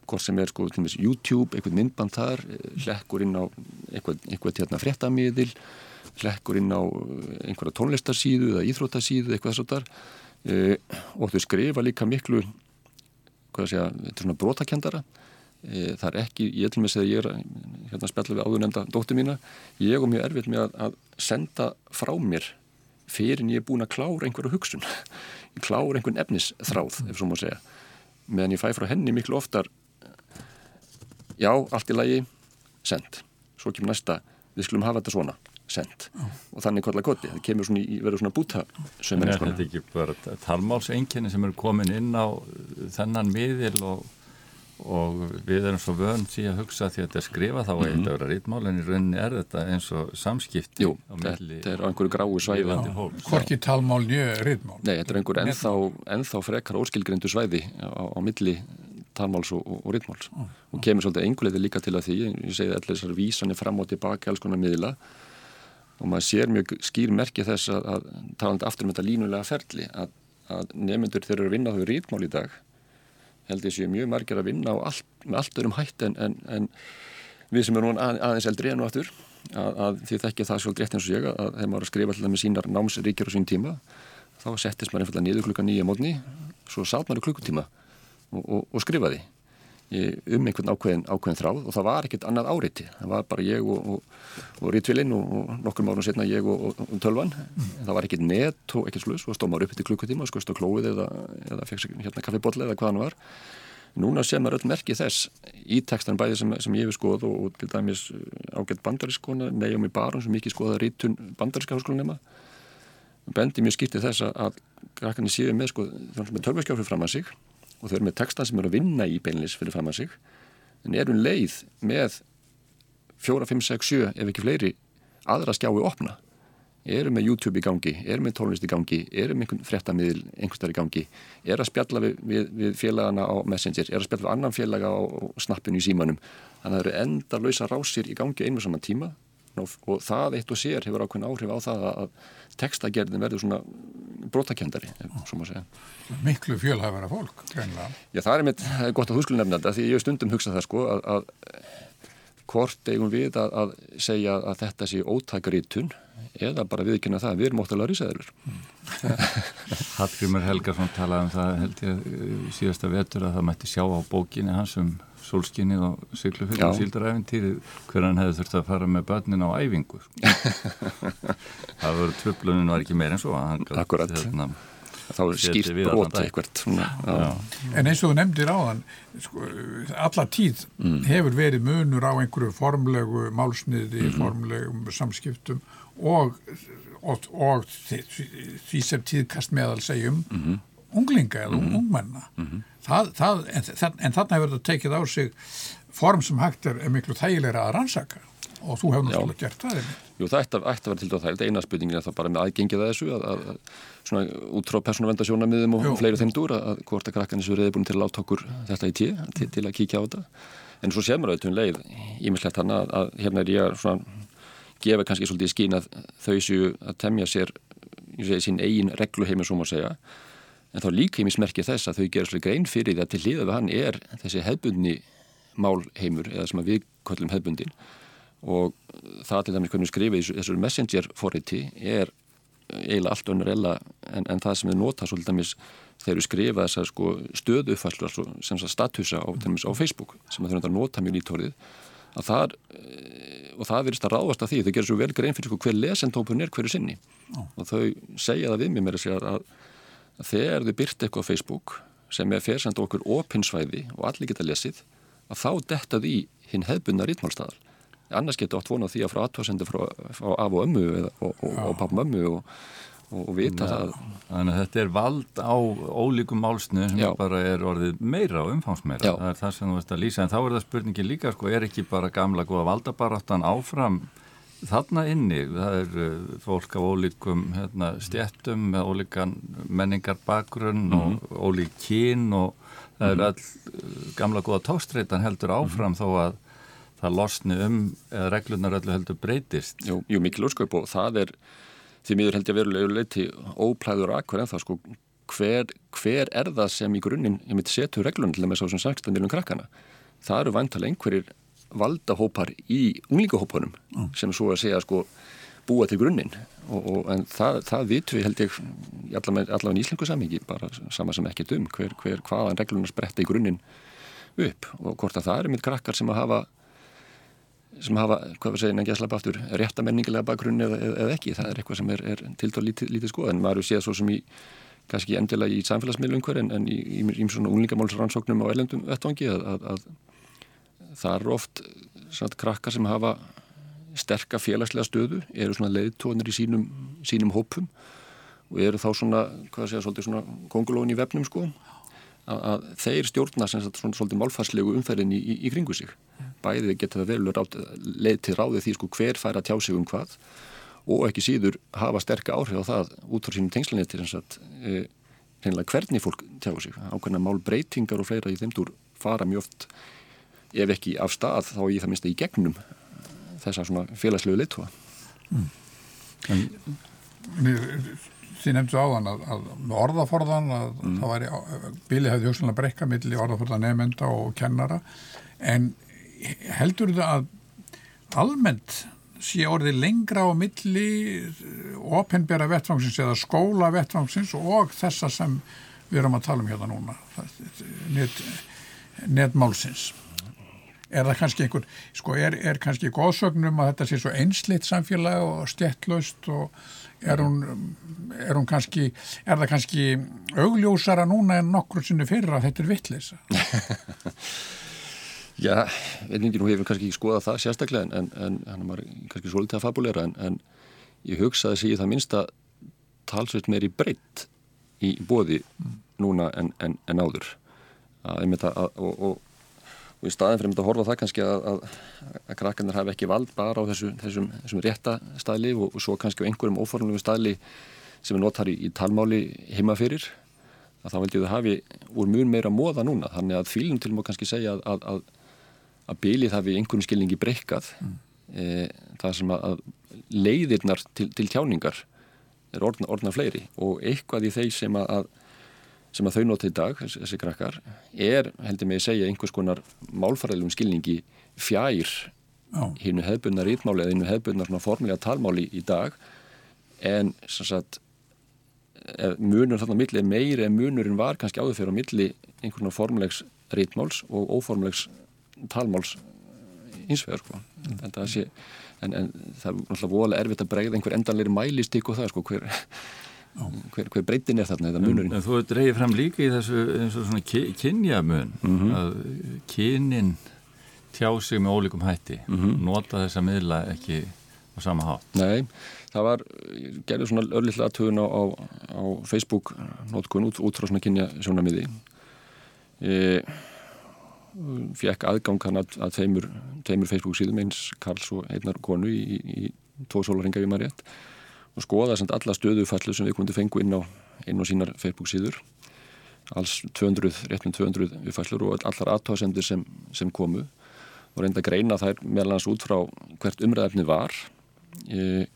hvort sem er sko til og meins YouTube, eitthvað myndband þar hlekkur inn á eitthvað, eitthvað hérna fréttamiðil hlekkur inn á einhverja tónlistarsíðu eða íþrótarsíðu, eitthvað þess að þar e, og þau skrifa líka miklu hvað að segja, þetta er svona brotakendara E, það er ekki, ég til og með segja ég er hérna spjallið við áður nefnda dóttu mína ég og mjög erfitt með að, að senda frá mér fyrir en ég er búin að klára einhverju hugsun klára einhvern efnisþráð ef svo má segja. Meðan ég fæ frá henni miklu oftar já, allt í lagi send, svo kemur næsta við skulum hafa þetta svona, send. Og þannig kolla koti, það kemur svona í verður svona búta sem er þetta ekki bara talmálsenginni sem eru komin inn á þennan miðil og og við erum svo vönd því að hugsa því að þetta er skrifa þá mm -hmm. eitthvað að vera rítmál en í rauninni er þetta eins og samskipti Jú, þetta er á einhverju gráu svæði. Hvorki talmál njög rítmál Nei, þetta er einhverju ennþá, ennþá frekar óskilgrindu svæði á, á milli talmáls og, og, rítmáls oh. og kemur svolítið einhverlega líka til að því ég segi allir þessar vísanir fram og tilbaka alls konar miðla. Og maður sér mjög skýr merki þess að, að talandi aftur um þetta línulega ferli að, að nemyndur þeir eru að vinna þau rítmál í dag held ég séu mjög margir að vinna allt, með allt örum hætt en, en, en við sem erum að, aðeins eldri enn og aftur að, að því þekkja það svolítið rétt eins og ég að þeim var að skrifa alltaf með sínar námsríkjur á sín tíma þá settist maður einfallega niður klukka nýja mótni svo sátt maður klukkutíma og, og, og skrifaði um einhvern ákveðin, ákveðin þráð og það var ekkert annað áriti. Það var bara ég og, og, og Ritvilin og, og nokkur márun setna ég og, og tölvan. Mm. það var ekkert net og ekkert slus og stóð maður upp til klukkutíma og skoðst á klóið eða, eða fekk hérna kaffibotli eða hvað hann var. Núna sé maður öll merkið þess í tekstan bæði sem, sem ég hef skoð og til dæmis ágætt bandarískona Naomi Baron sem ekki skoða rítun bandaríska háskólanema bendi mjög skiptið þess að krakkarnir séu með sko, og þau eru með texta sem eru að vinna í beinlis fyrir fram að sig en eru leið með 4, 5, 6, 7 ef ekki fleiri aðra skjái opna. Eru með YouTube í gangi, eru með tónlist í gangi eru með einhvern fréttamiðil einhverstað í gangi eru að spjalla við, við, við félagana á Messenger, eru að spjalla við annan félaga á snappinu í símanum. Þannig að það eru enda lausa rásir í gangi einu saman tíma og það eitt og sér hefur ákveðin áhrif á það að textagerðin verður svona brotakjöndari, svo maður segja. Miklu fjölhæfara fólk, greinlega. Já, það er mitt gott að húskulun nefna þetta, því ég stundum hugsa það sko að, að hvort eigum við að, að segja að þetta sé ótækarítun eða bara viðkynna það, við erum óttalega risaðurur. [LAUGHS] Hallgrimur Helgarsson talaði um það held ég síðasta vetur að það mætti sjá á bókinni hans um solskinnið og syklufylg og síldaræfintýri hvernig hann hefði þurft að fara með börnin á æfingu [LAUGHS] það voru tröflunin var ekki meir en svo Akkurat hérna, þá er skýrt brot eitthvað En eins og þú nefndir á þann sko, alla tíð mm. hefur verið munur á einhverju formlegu málsniði, mm. formlegum samskiptum og, og, og því sem tíðkast meðal segjum mm -hmm. Unglinga eða -hmm. ungmenna -hmm það, það, en, en þarna hefur þetta tekið á sig form sem hægt er, er miklu þægilegra að rannsaka og þú hefur náttúrulega gert það. Jú, það ætti að, ætti að vera til dæða það, eina spurningin er það bara með aðgengið að þessu, að, að svona út frá persónavendasjónamiðum og Jú. fleiri þeim dúr að hvort að krakkarnir svo reyði búin til að láta okkur þetta í tíu til, til að kíkja á þetta. En svo við auðvitað um leið, ímislegt hann að, að hérna er ég að svona gefa kannski svolítið skín að þau séu að temja sér segi, sín eigin regluheimi, svo má segja en þá líka ég mismerkja þess að þau gera svolítið grein fyrir því að til hliða við hann er þessi hefbundni málheimur eða sem við köllum hefbundin og það til dæmis hvernig skrifið í þessari messenger forriti er eiginlega allt önnur eða en, en það sem við nota svolítið dæmis þegar við skrifa þessar sko, stöðu uppfæslu sem statusa á, á Facebook sem þau nota mjög nýttórið að það og það verist að ráðast að því þau gerir svo vel grein fyrir sko, hver lesentópun er hverju sinni oh. og þau segja það við mér með að, að þegar þið byrt eitthvað á Facebook sem er fersend okkur opinsvæði og allir geta lesið að þá dettað í hinn hefbunna rítmálstæðal annars getur átt vonað því að frá aðtöðsendu frá, frá af og ömmu eða, og, og, og pappum ömmu og, og vita ja, það. Þannig að þetta er vald á ólíkum málsnu sem bara er orðið meira og umfangsmeira, Já. það er það sem þú veist að lýsa. En þá er það spurningi líka, sko, er ekki bara gamla góða valdabaráttan áfram þarna inni, það er uh, fólk af ólíkum hérna, stjættum með ólíkan menningarbakrunn mm -hmm. og mhm. ólík kín og það er mhm. all uh, gamla góða tóstreitan heldur áfram mm -hmm. þó að það losni um eða reglunar öllu heldur breytist. Jú, jú mikil úrskaup og það er því miður held ég verulega leiti óplæður akkur en það sko hver, hver er það sem í grunninn ég mitt setu reglunum til þess að sem 16 miljón krakkana. Það eru vantalega einhverjir valdahópar í unglingahópunum mm. sem svo að segja sko búa til grunninn. Og, og, en það, það vitum við held ég allavega í íslengu sammingi bara sama sem ekkert um hver, hver hvaðan reglunar spretta í grunninn upp. Og hvort að það er mitt krakkar sem að hafa sem hafa, hvað við segjum, en ekki að slappa aftur réttamenningilega bakgrunni eða, eða ekki. Það er eitthvað sem er, er tiltáð lítið, lítið skoð en maður séð svo sem í kannski endilega í samfélagsmiðlum hver en, en í, í, í, í svona unglingamálsrannsóknum á ellendum vettvangi að, að, að það eru oft svona, krakkar sem hafa sterka félagslega stöðu, eru svona leiðtónir í sínum, sínum hópum og eru þá svona, hvað ég, svolítið svona kongulóin í vefnum sko. Að, þeir stjórna sem sagt svona svolítið málfarslegu umferðin í, í, í kringu sig. Bæðið geta það vel leið til ráðið því sko hver fær að tjá sig um hvað og ekki síður hafa sterka áhrif á það út frá sínum tengslanir til þess að e, hvernig fólk tjá sig. Ákveðna málbreytingar og fleira í þeim dúr fara mjög oft ef ekki af stað þá ég það minnst í gegnum þessa svona félagslegu litua mm. Þið nefndu áðan að, að orðaforðan að mm. það væri, Bíli hefði hugsanlega brekka millir orðaforðan nefnda og kennara en heldur það að almennt sé orðið lengra á milli ofinbæra vettfangsins eða skóla vettfangsins og þessa sem við erum að tala um hérna núna það, netmálsins er það kannski einhver sko er, er kannski góðsögnum að þetta sé svo einslitt samfélag og stjettlaust og er hún, er hún kannski er það kannski augljósara núna en nokkur sinni fyrir að þetta er vittlisa [LAUGHS] Já, einnig nú hefur kannski ekki skoðað það sérstaklega en, en hann er kannski svolítið að fabulera en, en ég hugsaði sig í það minnsta talsveit meir í breytt í bóði núna en, en, en áður. Að, að, og, og, og í staðin fyrir að horfa það kannski að, að krakkarnir hafi ekki vald bara á þessu, þessum, þessum rétta staðli og, og svo kannski á einhverjum óformlegu staðli sem er notar í, í talmáli heima fyrir að þá held ég að það hafi úr mjög meira móða núna þannig að fílum til mjög kannski segja að að bylið hafi einhvern skilningi breykað mm. e, það sem að leiðirnar til, til tjáningar er orðna, orðna fleiri og eitthvað í þeir sem að, sem að þau nota í dag, þessi, krakkar er, heldur mig að segja, einhvers konar málfæriðlum skilningi fjær hinnu hefbunna rítmáli eða hinnu hefbunna formlega talmáli í dag en sagt, munur þarna milli er meiri en munurinn var kannski áður fyrir á milli einhvern formlegs rítmáls og óformlegs talmáls einsvegar sko. mm. en, en það er náttúrulega voðalega erfitt að bregða einhver endanleiri mælistík og það sko, hver, hver, hver breytin er þarna eða munurinn. En, þú dreyði fram líka í þessu eins og svona kynjamun mm -hmm. að kynin tjá sig með ólíkum hætti mm -hmm. nota þessa miðla ekki á sama hátt. Nei, það var gerður svona örlittlega aðtöðun á, á, á Facebook notkun út, út frá svona kynja sjónamiði eða fekk aðgang hann að, að þeimur, þeimur Facebook síðum eins Karls og einnar konu í, í, í tvo sólaringa við maður rétt og skoða samt alla stöðufallu sem við komum til fengu inn á, inn á sínar Facebook síður. Alls 200, réttum 200 viðfallur og allar aðtáðsendir sem, sem komu. Og reynda að greina þær meðlans út frá hvert umræðafni var. E,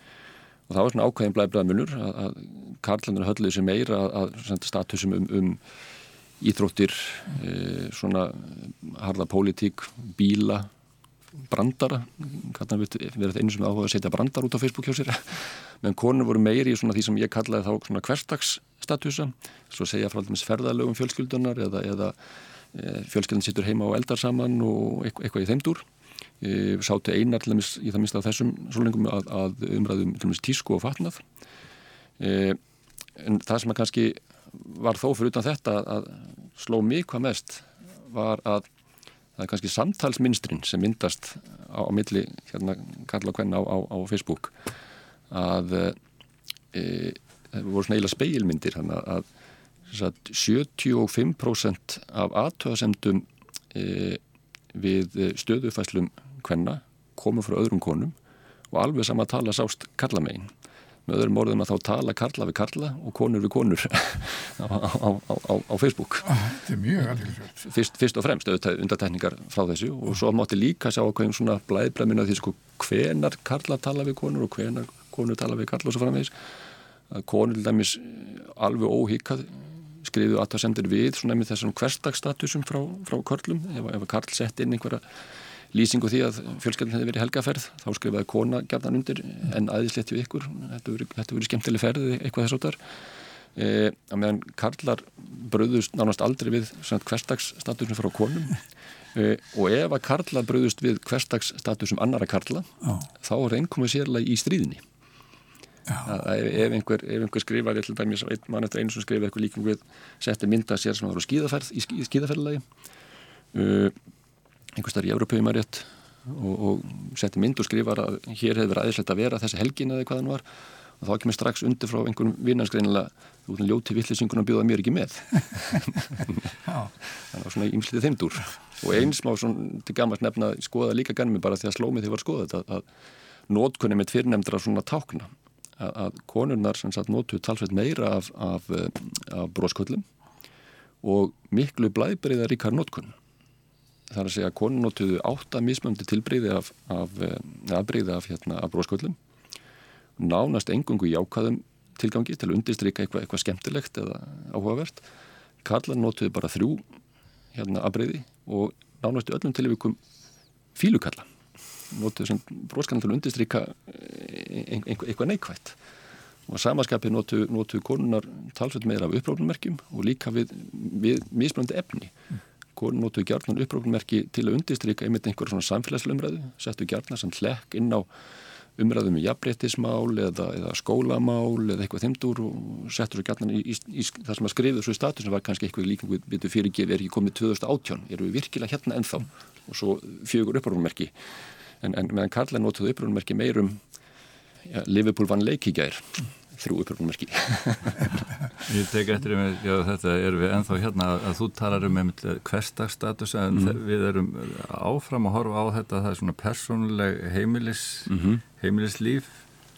og það var svona ákveðin blæbraða munur að, að Karlandur hölluði sem meira að, að statusum um, um íþróttir, e, svona harða pólitík, bíla, brandara, kannan verðum einu sem áhuga að setja brandar út á Facebook hjá sér, menn konur voru meiri í svona því sem ég kallaði þá svona hverstagsstatusa, svo segja frá allmest ferðalögum fjölskyldunar eða, eða e, fjölskyldan sittur heima og eldar saman og eitthvað, í þeimdur. E, sátu einar til dæmis í það minnst á þessum svolengum að, að umræðum til dæmis tísku og fatnað. E, en það sem að kannski var þó fyrir utan þetta að sló mig hvað mest var að það er kannski samtalsminstrin sem myndast á, á milli hérna Karla Kvenna á, á, á Facebook. Að e, það voru svona eiginlega speilmyndir þannig að, að 75% af aðtöðasemdum e, við stöðufæslum Kvenna komu frá öðrum konum og alveg sama tala sást Karla meginn með öðrum orðum að þá tala karla við karla og konur við konur [LAUGHS] á, á, á, á Facebook. Þetta er mjög alveg fyrst, fyrst og fremst undartekningar frá þessu og svo mátti líka sjá okkur svona blæðblæðmina því sko hvenar karla tala við konur og hvenar konur tala við karla og svo framvegis. Að konur til dæmis alveg óhíkað skriðu að það sendir við svona með þessum hverstagsstatusum frá, frá karlum ef, ef karl sett inn einhverja lýsingu því að fjölskyldin hefði verið helgaferð þá skrifaði kona gætan undir en aðeinslegt við ykkur, þetta verið, verið skemmtileg ferð eitthvað þess áttar e, að meðan karlar bröðust nánast aldrei við hverstagsstatusum frá konum. E, og ef að karlar bröðust við hverstagsstatusum annara karla oh. þá er einkomið sérlega í stríðinni. Að ef einhver, ef einhver skrifar ég ætlum dæmis að mann eftir einu sem skrifir eitthvað líkum við setti mynda sér sem að það voru skíðaferð í skíðaferðlagi uh, einhver starf í Európa um að rétt og, og setti mynd og skrifar að hér hefur aðeinslegt að vera þessi helgin eða hvað hann var. Og þá kemur strax undir frá einhvern vinnarskreinilega þú veist, ljóti villisingun að bjóða mér ekki með. [LAUGHS] Þannig að svona ímslitið þeimdur og eins má svona til gammalt nefna skoða líka ganmi bara því að slómið þið var skoðað að, að nótkunni með tvirrnemdra svona tákna. Að, að konurnar sem sagt nótu talsveit meira af, af, af brósköllum og miklu blæbriðar í hver nótkunn þar að segja að konun notuðu átta mismöndi tilbreyði af, af, eh, afbreyði af, hérna, af brósköllum nánast engungu í ákvaðum tilgangi til að undirstryka eitthvað, eitthvað skemmtilegt eða áhugavert. Karlar notuðu bara þrjú hérna, afbreyði og nánast öllum tilvíkum fílukalla notuðu sem bróskallan til að undirstryka eh, eitthvað neikvægt og samaskapið notuðu notu konunar talsveit meira af upprófnummerkjum og líka við, við mismöndi efni. mm konur notuðu gjarnan upprópunmerki til að undistrykka einmitt einhverja svona samfélagslumræðu, settu gjarnan sem hlekk inn á umræðum í jafnbrettismál eða, eða skólamál eða eitthvað þimdur og settur svo gjarnan í, í, í það sem að skrifa í status sem var kannski eitthvað líka við fyrirgefi er ekki komið 2018, eru við virkilega hérna ennþá? Og svo fjögur upprópunmerki en, en meðan Karla notuðu upprópunmerki meirum ja, Liverpool vann leikíkjær þrjú uppröfnumerki [LAUGHS] Ég tek eftir um þetta er við enþá hérna að þú talar um hverstagsstatus en mm. við erum áfram að horfa á þetta það er svona persónuleg heimilis mm -hmm. heimilislíf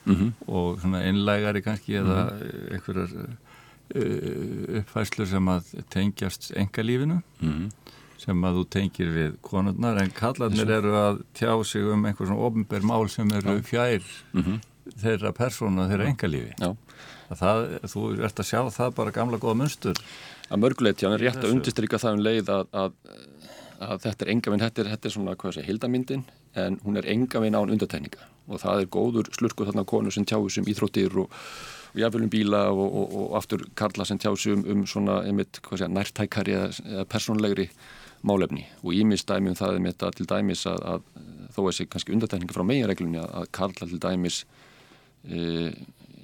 mm -hmm. og svona einlægari kannski eða -hmm. einhverjar uh, uppfæslur sem að tengjast engalífinu mhm. sem að þú tengir við konurnar en kallarnir eru að tjá sig um einhver svona ofnbær mál sem eru fjær mhm þeirra persónu og þeirra engalífi það, þú ert að sjá það bara gamla góða munstur. Að mörgulegt, já, er rétt að undistrykka það um leið að, að, að þetta er engavinn, þetta er, þetta er svona, hvað sé, hildamindin en hún er engavinn án undatækninga og það er góður slurkur þarna konu sem tjáðum íþróttir og, og jáfnveljum bíla og, og, og aftur karla sem tjáðum um svona, einmitt, hvað sé, nærtækari eða, eða persónlegri málefni. Og ímis dæmi um það er mitt að til dæmis að, að þó er sér kannski undatækninga frá meginreglunni að karla til dæmis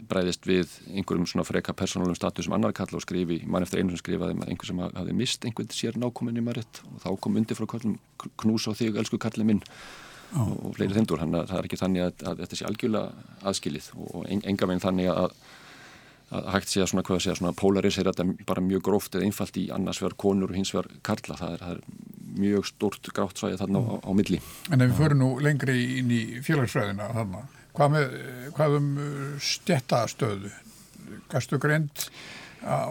bræðist við einhverjum svona freka persónalum status sem annar kalla og skrifi, mann eftir einu sem skrifaði einhver sem hafi mist einhvern sér nákominni maður rétt og þá kom undir frá kallum knús á þig, elsku kallið minn oh. og fleiri þendur, þannig að það er ekki þannig að, að þetta sé algjörlega aðskilið og enga veginn þannig að, að hægt sé að svona, hvað að segja, svona polarisera þetta bara mjög gróft eða einfalt í annars verð konur og hins verð karla, það er, það er mjög stort grátt svæði þarna á, á milli. En ef við förum nú lengri inn í félagsfræðina þarna Hvað, með, hvað um uh, stjættastöðu? Gastu greint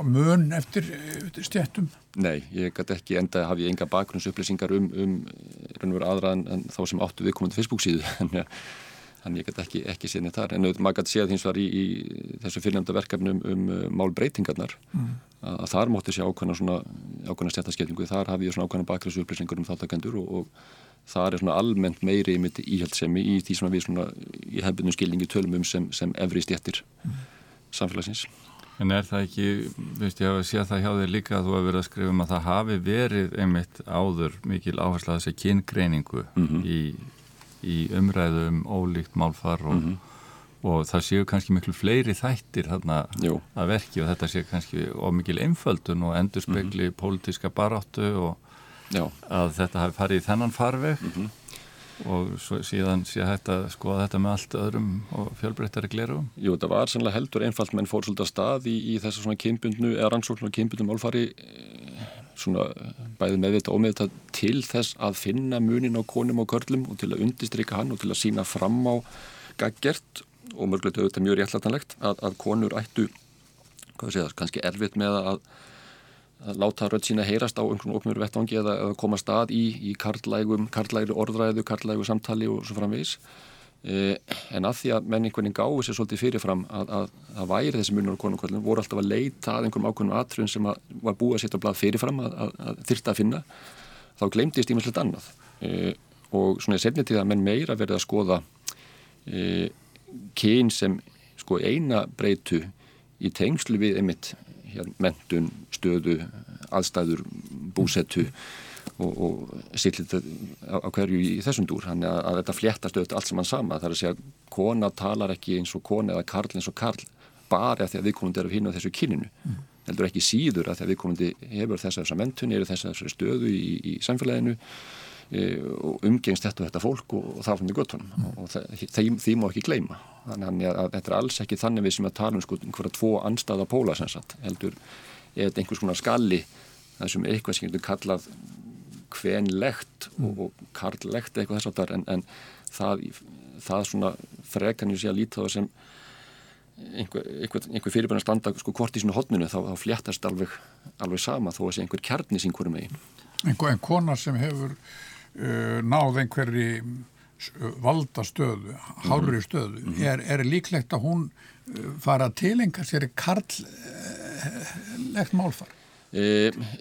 mun eftir, eftir stjættum? Nei, ég gæti ekki enda að hafa ég enga bakgrunnsupplýsingar um, um aðra en, en þá sem áttu viðkomandi Facebook síðu [LAUGHS] þannig að ég gæti ekki, ekki neitt þar en maður gæti séð hins var í, í þessu fyrirnæmda verkefnum um uh, málbreytingarnar mm. að, að þar mótti sé ákvæmna svona ákvæmna stjættaskeitingu, þar hafi ég svona ákvæmna bakgrunnsupplýsingar um þáttakendur og, og það er svona almennt meiri íhjaldsemi í því sem við svona í hefðbunum skilningi tölum um sem, sem efri stjættir mm. samfélagsins. En er það ekki, veist ég hafa séð það hjá þér líka að þú hafi verið að skrifa um að það hafi verið einmitt áður mikil áherslu að þessi kyngreiningu mm -hmm. í, í umræðu um ólíkt málfar og, mm -hmm. og það séu kannski miklu fleiri þættir þarna Jú. að verki og þetta séu kannski ómikil einföldun og endur spekli -hmm. pólitíska baráttu og Já. að þetta hafi farið í þennan farveg mm -hmm. og síðan sé hægt að skoða þetta með allt öðrum og fjölbreyttari glerum. Jú, þetta var sannlega heldur einfalt menn fór svolítið að stað í, í þessu svona kynbundnu, eða rannsóknu og kynbundnu málfari eh, svona bæði meðvita og meðvita til þess að finna munin á konum og körlum og til að undistrykka hann og til að sína fram á gaggert og mörgulegt auðvitað mjög réttlætanlegt að, að konur ættu, það, kannski erfitt með að að láta rödd sína heyrast á einhvern oknur vettvangi eða, eða koma stað í, í karlægum, karlægri orðræðu, karlægu samtali og svo framvegis en að því að menn einhvern veginn gáði sér svolítið fyrirfram að, að, að væri þessi munur og konungvöldin voru alltaf að leita að einhverjum ákveðnum atrun sem var búið að setja blað fyrirfram að þyrta að finna þá glemtist ímestlegt annað. Eh, og svona í setni tíða menn meira verið að skoða eh, kyn sem sko eina breytu í tengslu við einmitt hér, mentun, stöðu, aðstæður, búsettu og, og sýtlit á, hverju í þessum dúr. Þannig að, að þetta fléttast auðvitað allt sem hann sama. Það er að segja kona talar ekki eins og kona eða karl eins og karl bara því að viðkomandi eru hinn á þessu kyninu. Mm. Heldur ekki síður að því að viðkomandi hefur þess að þessa mentun, eru þess að þessari stöðu í, í samfélaginu e, og umgengst þetta og þetta fólk og, og það fann við gottunum mm. og það, því má ekki gleyma þannig að, að þetta er alls ekki þannig við sem að tala um sko einhverja tvo anstaða póla sem sagt heldur er þetta einhvers konar skalli það sem er eitthvað sem getur kallað hvenlegt mm. og, og karllegt eitthvað þess að það en, en það, það svona frekan ég sé að líta það sem einhver, einhver, einhver fyrirbæðan standa sko hvort í svona hodnunu þá, þá fléttast alveg, alveg sama þó að sé einhver kjarnis einhverjum megin Einhver kona sem hefur uh, náð einhverji valdastöðu, hárri stöðu mm -hmm. er, er líklegt að hún uh, fara til enga sér karllegt málfar? E,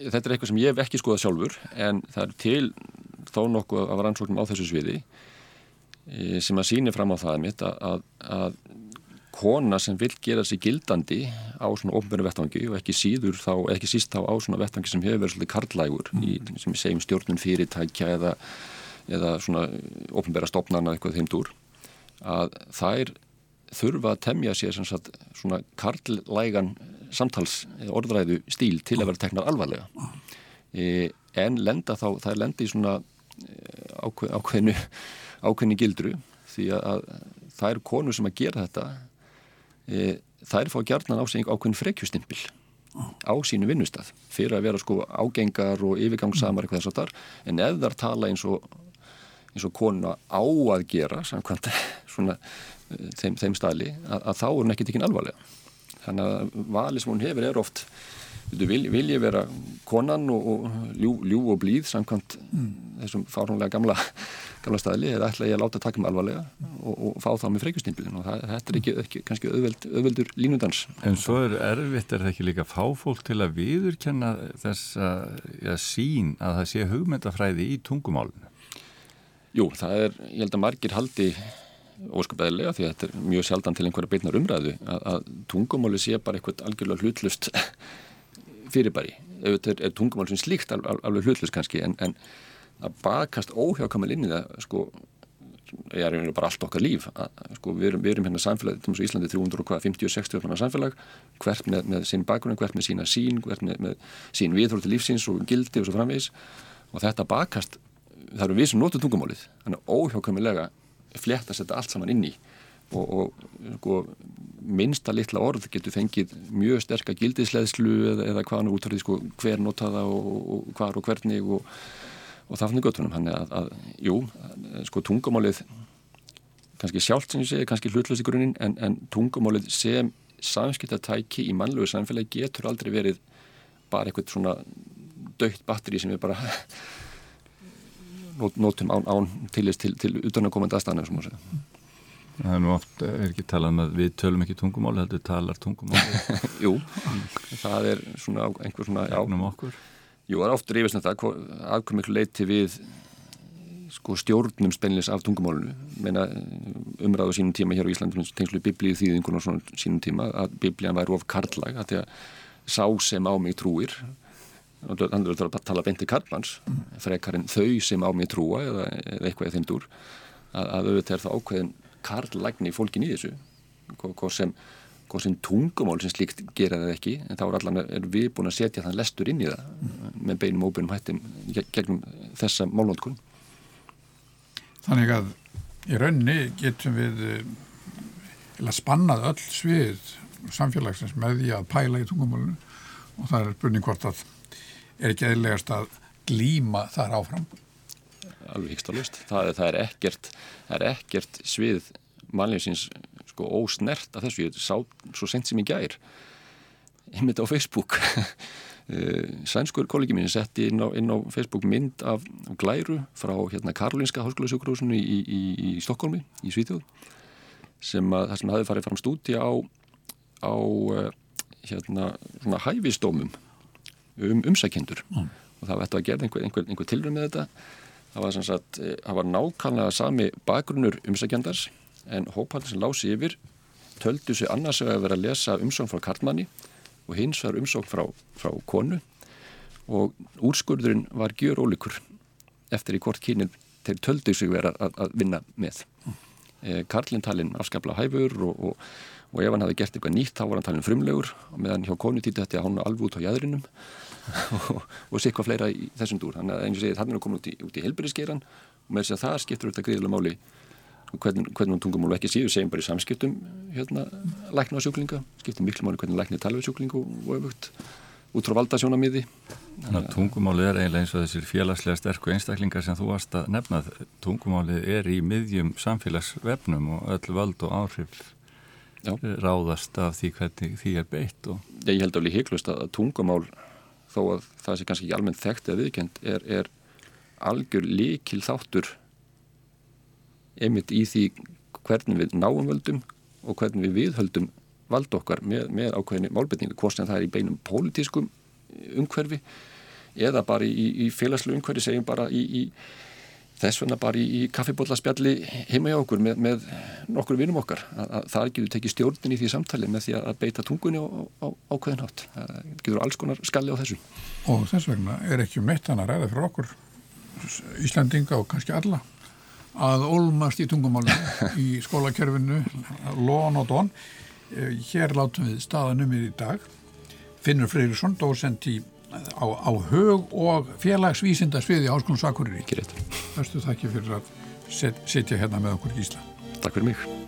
þetta er eitthvað sem ég hef ekki skoðað sjálfur en það er til þó nokkuð af rannsóknum á þessu sviði e, sem að síni fram á það mitt að, að, að kona sem vil gera sig gildandi á svona ofnbjörnu vettvangi og ekki síður þá, ekki síst þá á svona vettvangi sem hefur verið svolítið karlægur mm. í, sem við segjum stjórnun fyrirtækja eða, eða svona ofnbjörna stopnarna eitthvað þeim dúr að þær þurfa að temja sér sagt, svona karlægan samtals orðræðu stíl til að vera teknar alvarlega. E, en lenda þá, það er lendi í svona e, ákveðinu [LAUGHS] ákveðinu gildru því að það eru konur sem að gera þetta e, þær fá gjarnan á sig ákveðin frekjustimpil á sínu vinnustaf fyrir að vera sko ágengar og yfirgangsamar eitthvað þess að þar en ef þar tala eins og eins og konuna á að gera samkvæmt [LAUGHS] svona þeim, þeim stæli að, að þá er hún ekki tekinn alvarlega þannig að vali sem hún hefur er oft vil, vil ég vera konan og, og ljú, ljú og blíð samkvæmt mm. þessum fárhónlega gamla gamla staðli eða ætla ég að láta taka mig alvarlega og, og fá það með freykustýmbilin og það, þetta er ekki, ekki kannski auðveld, auðveldur línundans. En svo er erfitt, er það ekki líka fá fólk til að viðurkenna þessa ja, sín að það sé hugmyndafræði í tungumálinu? Jú, það er, ég held að margir haldi óskapæðilega því að þetta er mjög sjaldan til einhverja beitnar umræðu að, að tungumáli sé bara eitthvað algjörlega hlutlust [LAUGHS] fyrirbæri. Auðvitað er, er tungumál sem slíkt alveg hlutlust kannski en, en að bakast óhjákamil inn í það sko, ég er einhverju bara allt okkar líf að, sko, við, erum, við erum hérna samfélag til og með Íslandi 350-60 samfélag hvert með, með sín bakgrunn, hvert með sína sín hvert með, með sín viðhóru til lífsins og gildi og svo framvegis og þetta bakast, það eru við sem notur tungumálið þannig óhjákamilega fléttast þetta allt saman inn í. Og, og sko, minnsta litla orð getur fengið mjög sterka gildisleðslu eða, eða hvaðan útverði sko, hver notaða og, og hvar og hvernig og og það fannir göttunum hann að, að, jú, sko tungumálið kannski sjálft sem ég segi, kannski hlutlösi grunin en, en tungumálið sem samskiptatæki í mannlegu samfélagi getur aldrei verið bara eitthvað svona dögt batteri sem við bara nótum án, án tilist til, til utanakomandi aðstæðanir sem þú segja Það er nú oft, er ekki talað um að við tölum ekki tungumáli, þetta talar tungumáli [LAUGHS] Jú, það er svona einhver svona, já. Jú, það er oft reyfist þetta aðkvæm miklu leiti við sko, stjórnum spennilis af tungumálunu Meina, umræðu sínum tíma hér á Íslandu tengslu biblíu þýðingun og svona sínum tíma að biblían væri of karlag að því að sá sem á mig trúir hann er að tala beinti karlmanns frekar en þau sem á mig trúa eða, eða eitthvað eða þeim dúr að, að auðvitað er það ákveðin karlægni fólkin í þessu hvað sem sem tungumál sem slíkt gera það ekki en þá er allan er við búin að setja þann lestur inn í það mm. með beinum og óbeinum hættim gegnum þessa málvöldkun Þannig að í raunni getum við eða eh, spannað öll svið samfélagsins með því að pæla í tungumálunu og það er spurning hvort að er ekki eðlegast að glíma þar áfram. Alveg híkst á lust það, það er ekkert, ekkert svið mannlýfsins sko ósnert af þessu, ég sá svo sent sem ég gær einmitt á Facebook [LAUGHS] eh, sænskur kollegi mín setti inn á, inn á Facebook mynd af glæru frá hérna Karolinska háskólasjókurhúsinu í, í, í Stokkólmi í Svíþjóð sem að það sem hafi farið fram stúti á á eh, hérna svona hæfistómum um umsækjendur mm. og það vært að gera einhver, einhver, einhver tilrönd með þetta það var, sagt, eh, það var nákvæmlega sami bakgrunnur umsækjandars en hópaldi sem lási yfir töldu sig annars að vera að lesa umsókn frá Karlmanni og hins var umsókn frá, frá konu og úrskurðurinn var gjör ólíkur eftir í hvort kynir þeir töldu sig vera að, að vinna með. E, Karlinn talinn afskapla hæfur og, og, og ef hann hafi gert eitthvað nýtt þá var hann talinn frumlegur og meðan hjá konu týtti þetta hann alveg út á jæðrinum [LAUGHS] og, sikvað fleira í þessum dúr. Þannig að eins og segið þannig að hann kom út í, í helbyrðiskeran og með þess að það skiptur þetta gríðilega máli hvernig, hvernig tungumál ekki síðu segjum bara í samskiptum hérna, lækna á sjúklinga skiptum miklu máli hvernig lækna tala við sjúklinga og, öfugt út frá valdasjónamiði Tungumáli er eiginlega eins og þessir félagslega sterku einstaklingar sem þú varst að nefna tungumáli er í miðjum samfélagsvefnum og öll völd og áhrif Já. ráðast af því hvernig því er beitt og... Ég held alveg heiklust að tungumál þó að það sé kannski ekki almennt þekkt eða viðkend er, er algjör líkil þáttur einmitt í því hvernig við náum völdum og hvernig við viðhöldum vald okkar með, með ákveðinu málbetningu, hvort sem það er í beinum pólitískum umhverfi eða bara í, í félagslu umhverfi, segjum bara í, í, þess vegna bara í, í kaffibóllaspjalli heima hjá okkur með, með nokkur vinum okkar að, að það getur tekið stjórnin í því samtali með því að beita tungunni á, á, á ákveðin hátt. Það getur alls konar skalli á þessu. Og þess vegna er ekki meitt hann að ræða fyrir okkur Íslandinga og kannski alla að olmast í tungumálinu [LAUGHS] í skólakerfinu lón og dón hér látum við staðanum í dag Finnur Freyrisson, dósent í á, á hög og félagsvísinda sviði Háskólands Akureyri Ekki rétt. Bestu þakki fyrir að set, setja hérna með okkur í Ísland Takk fyrir mig.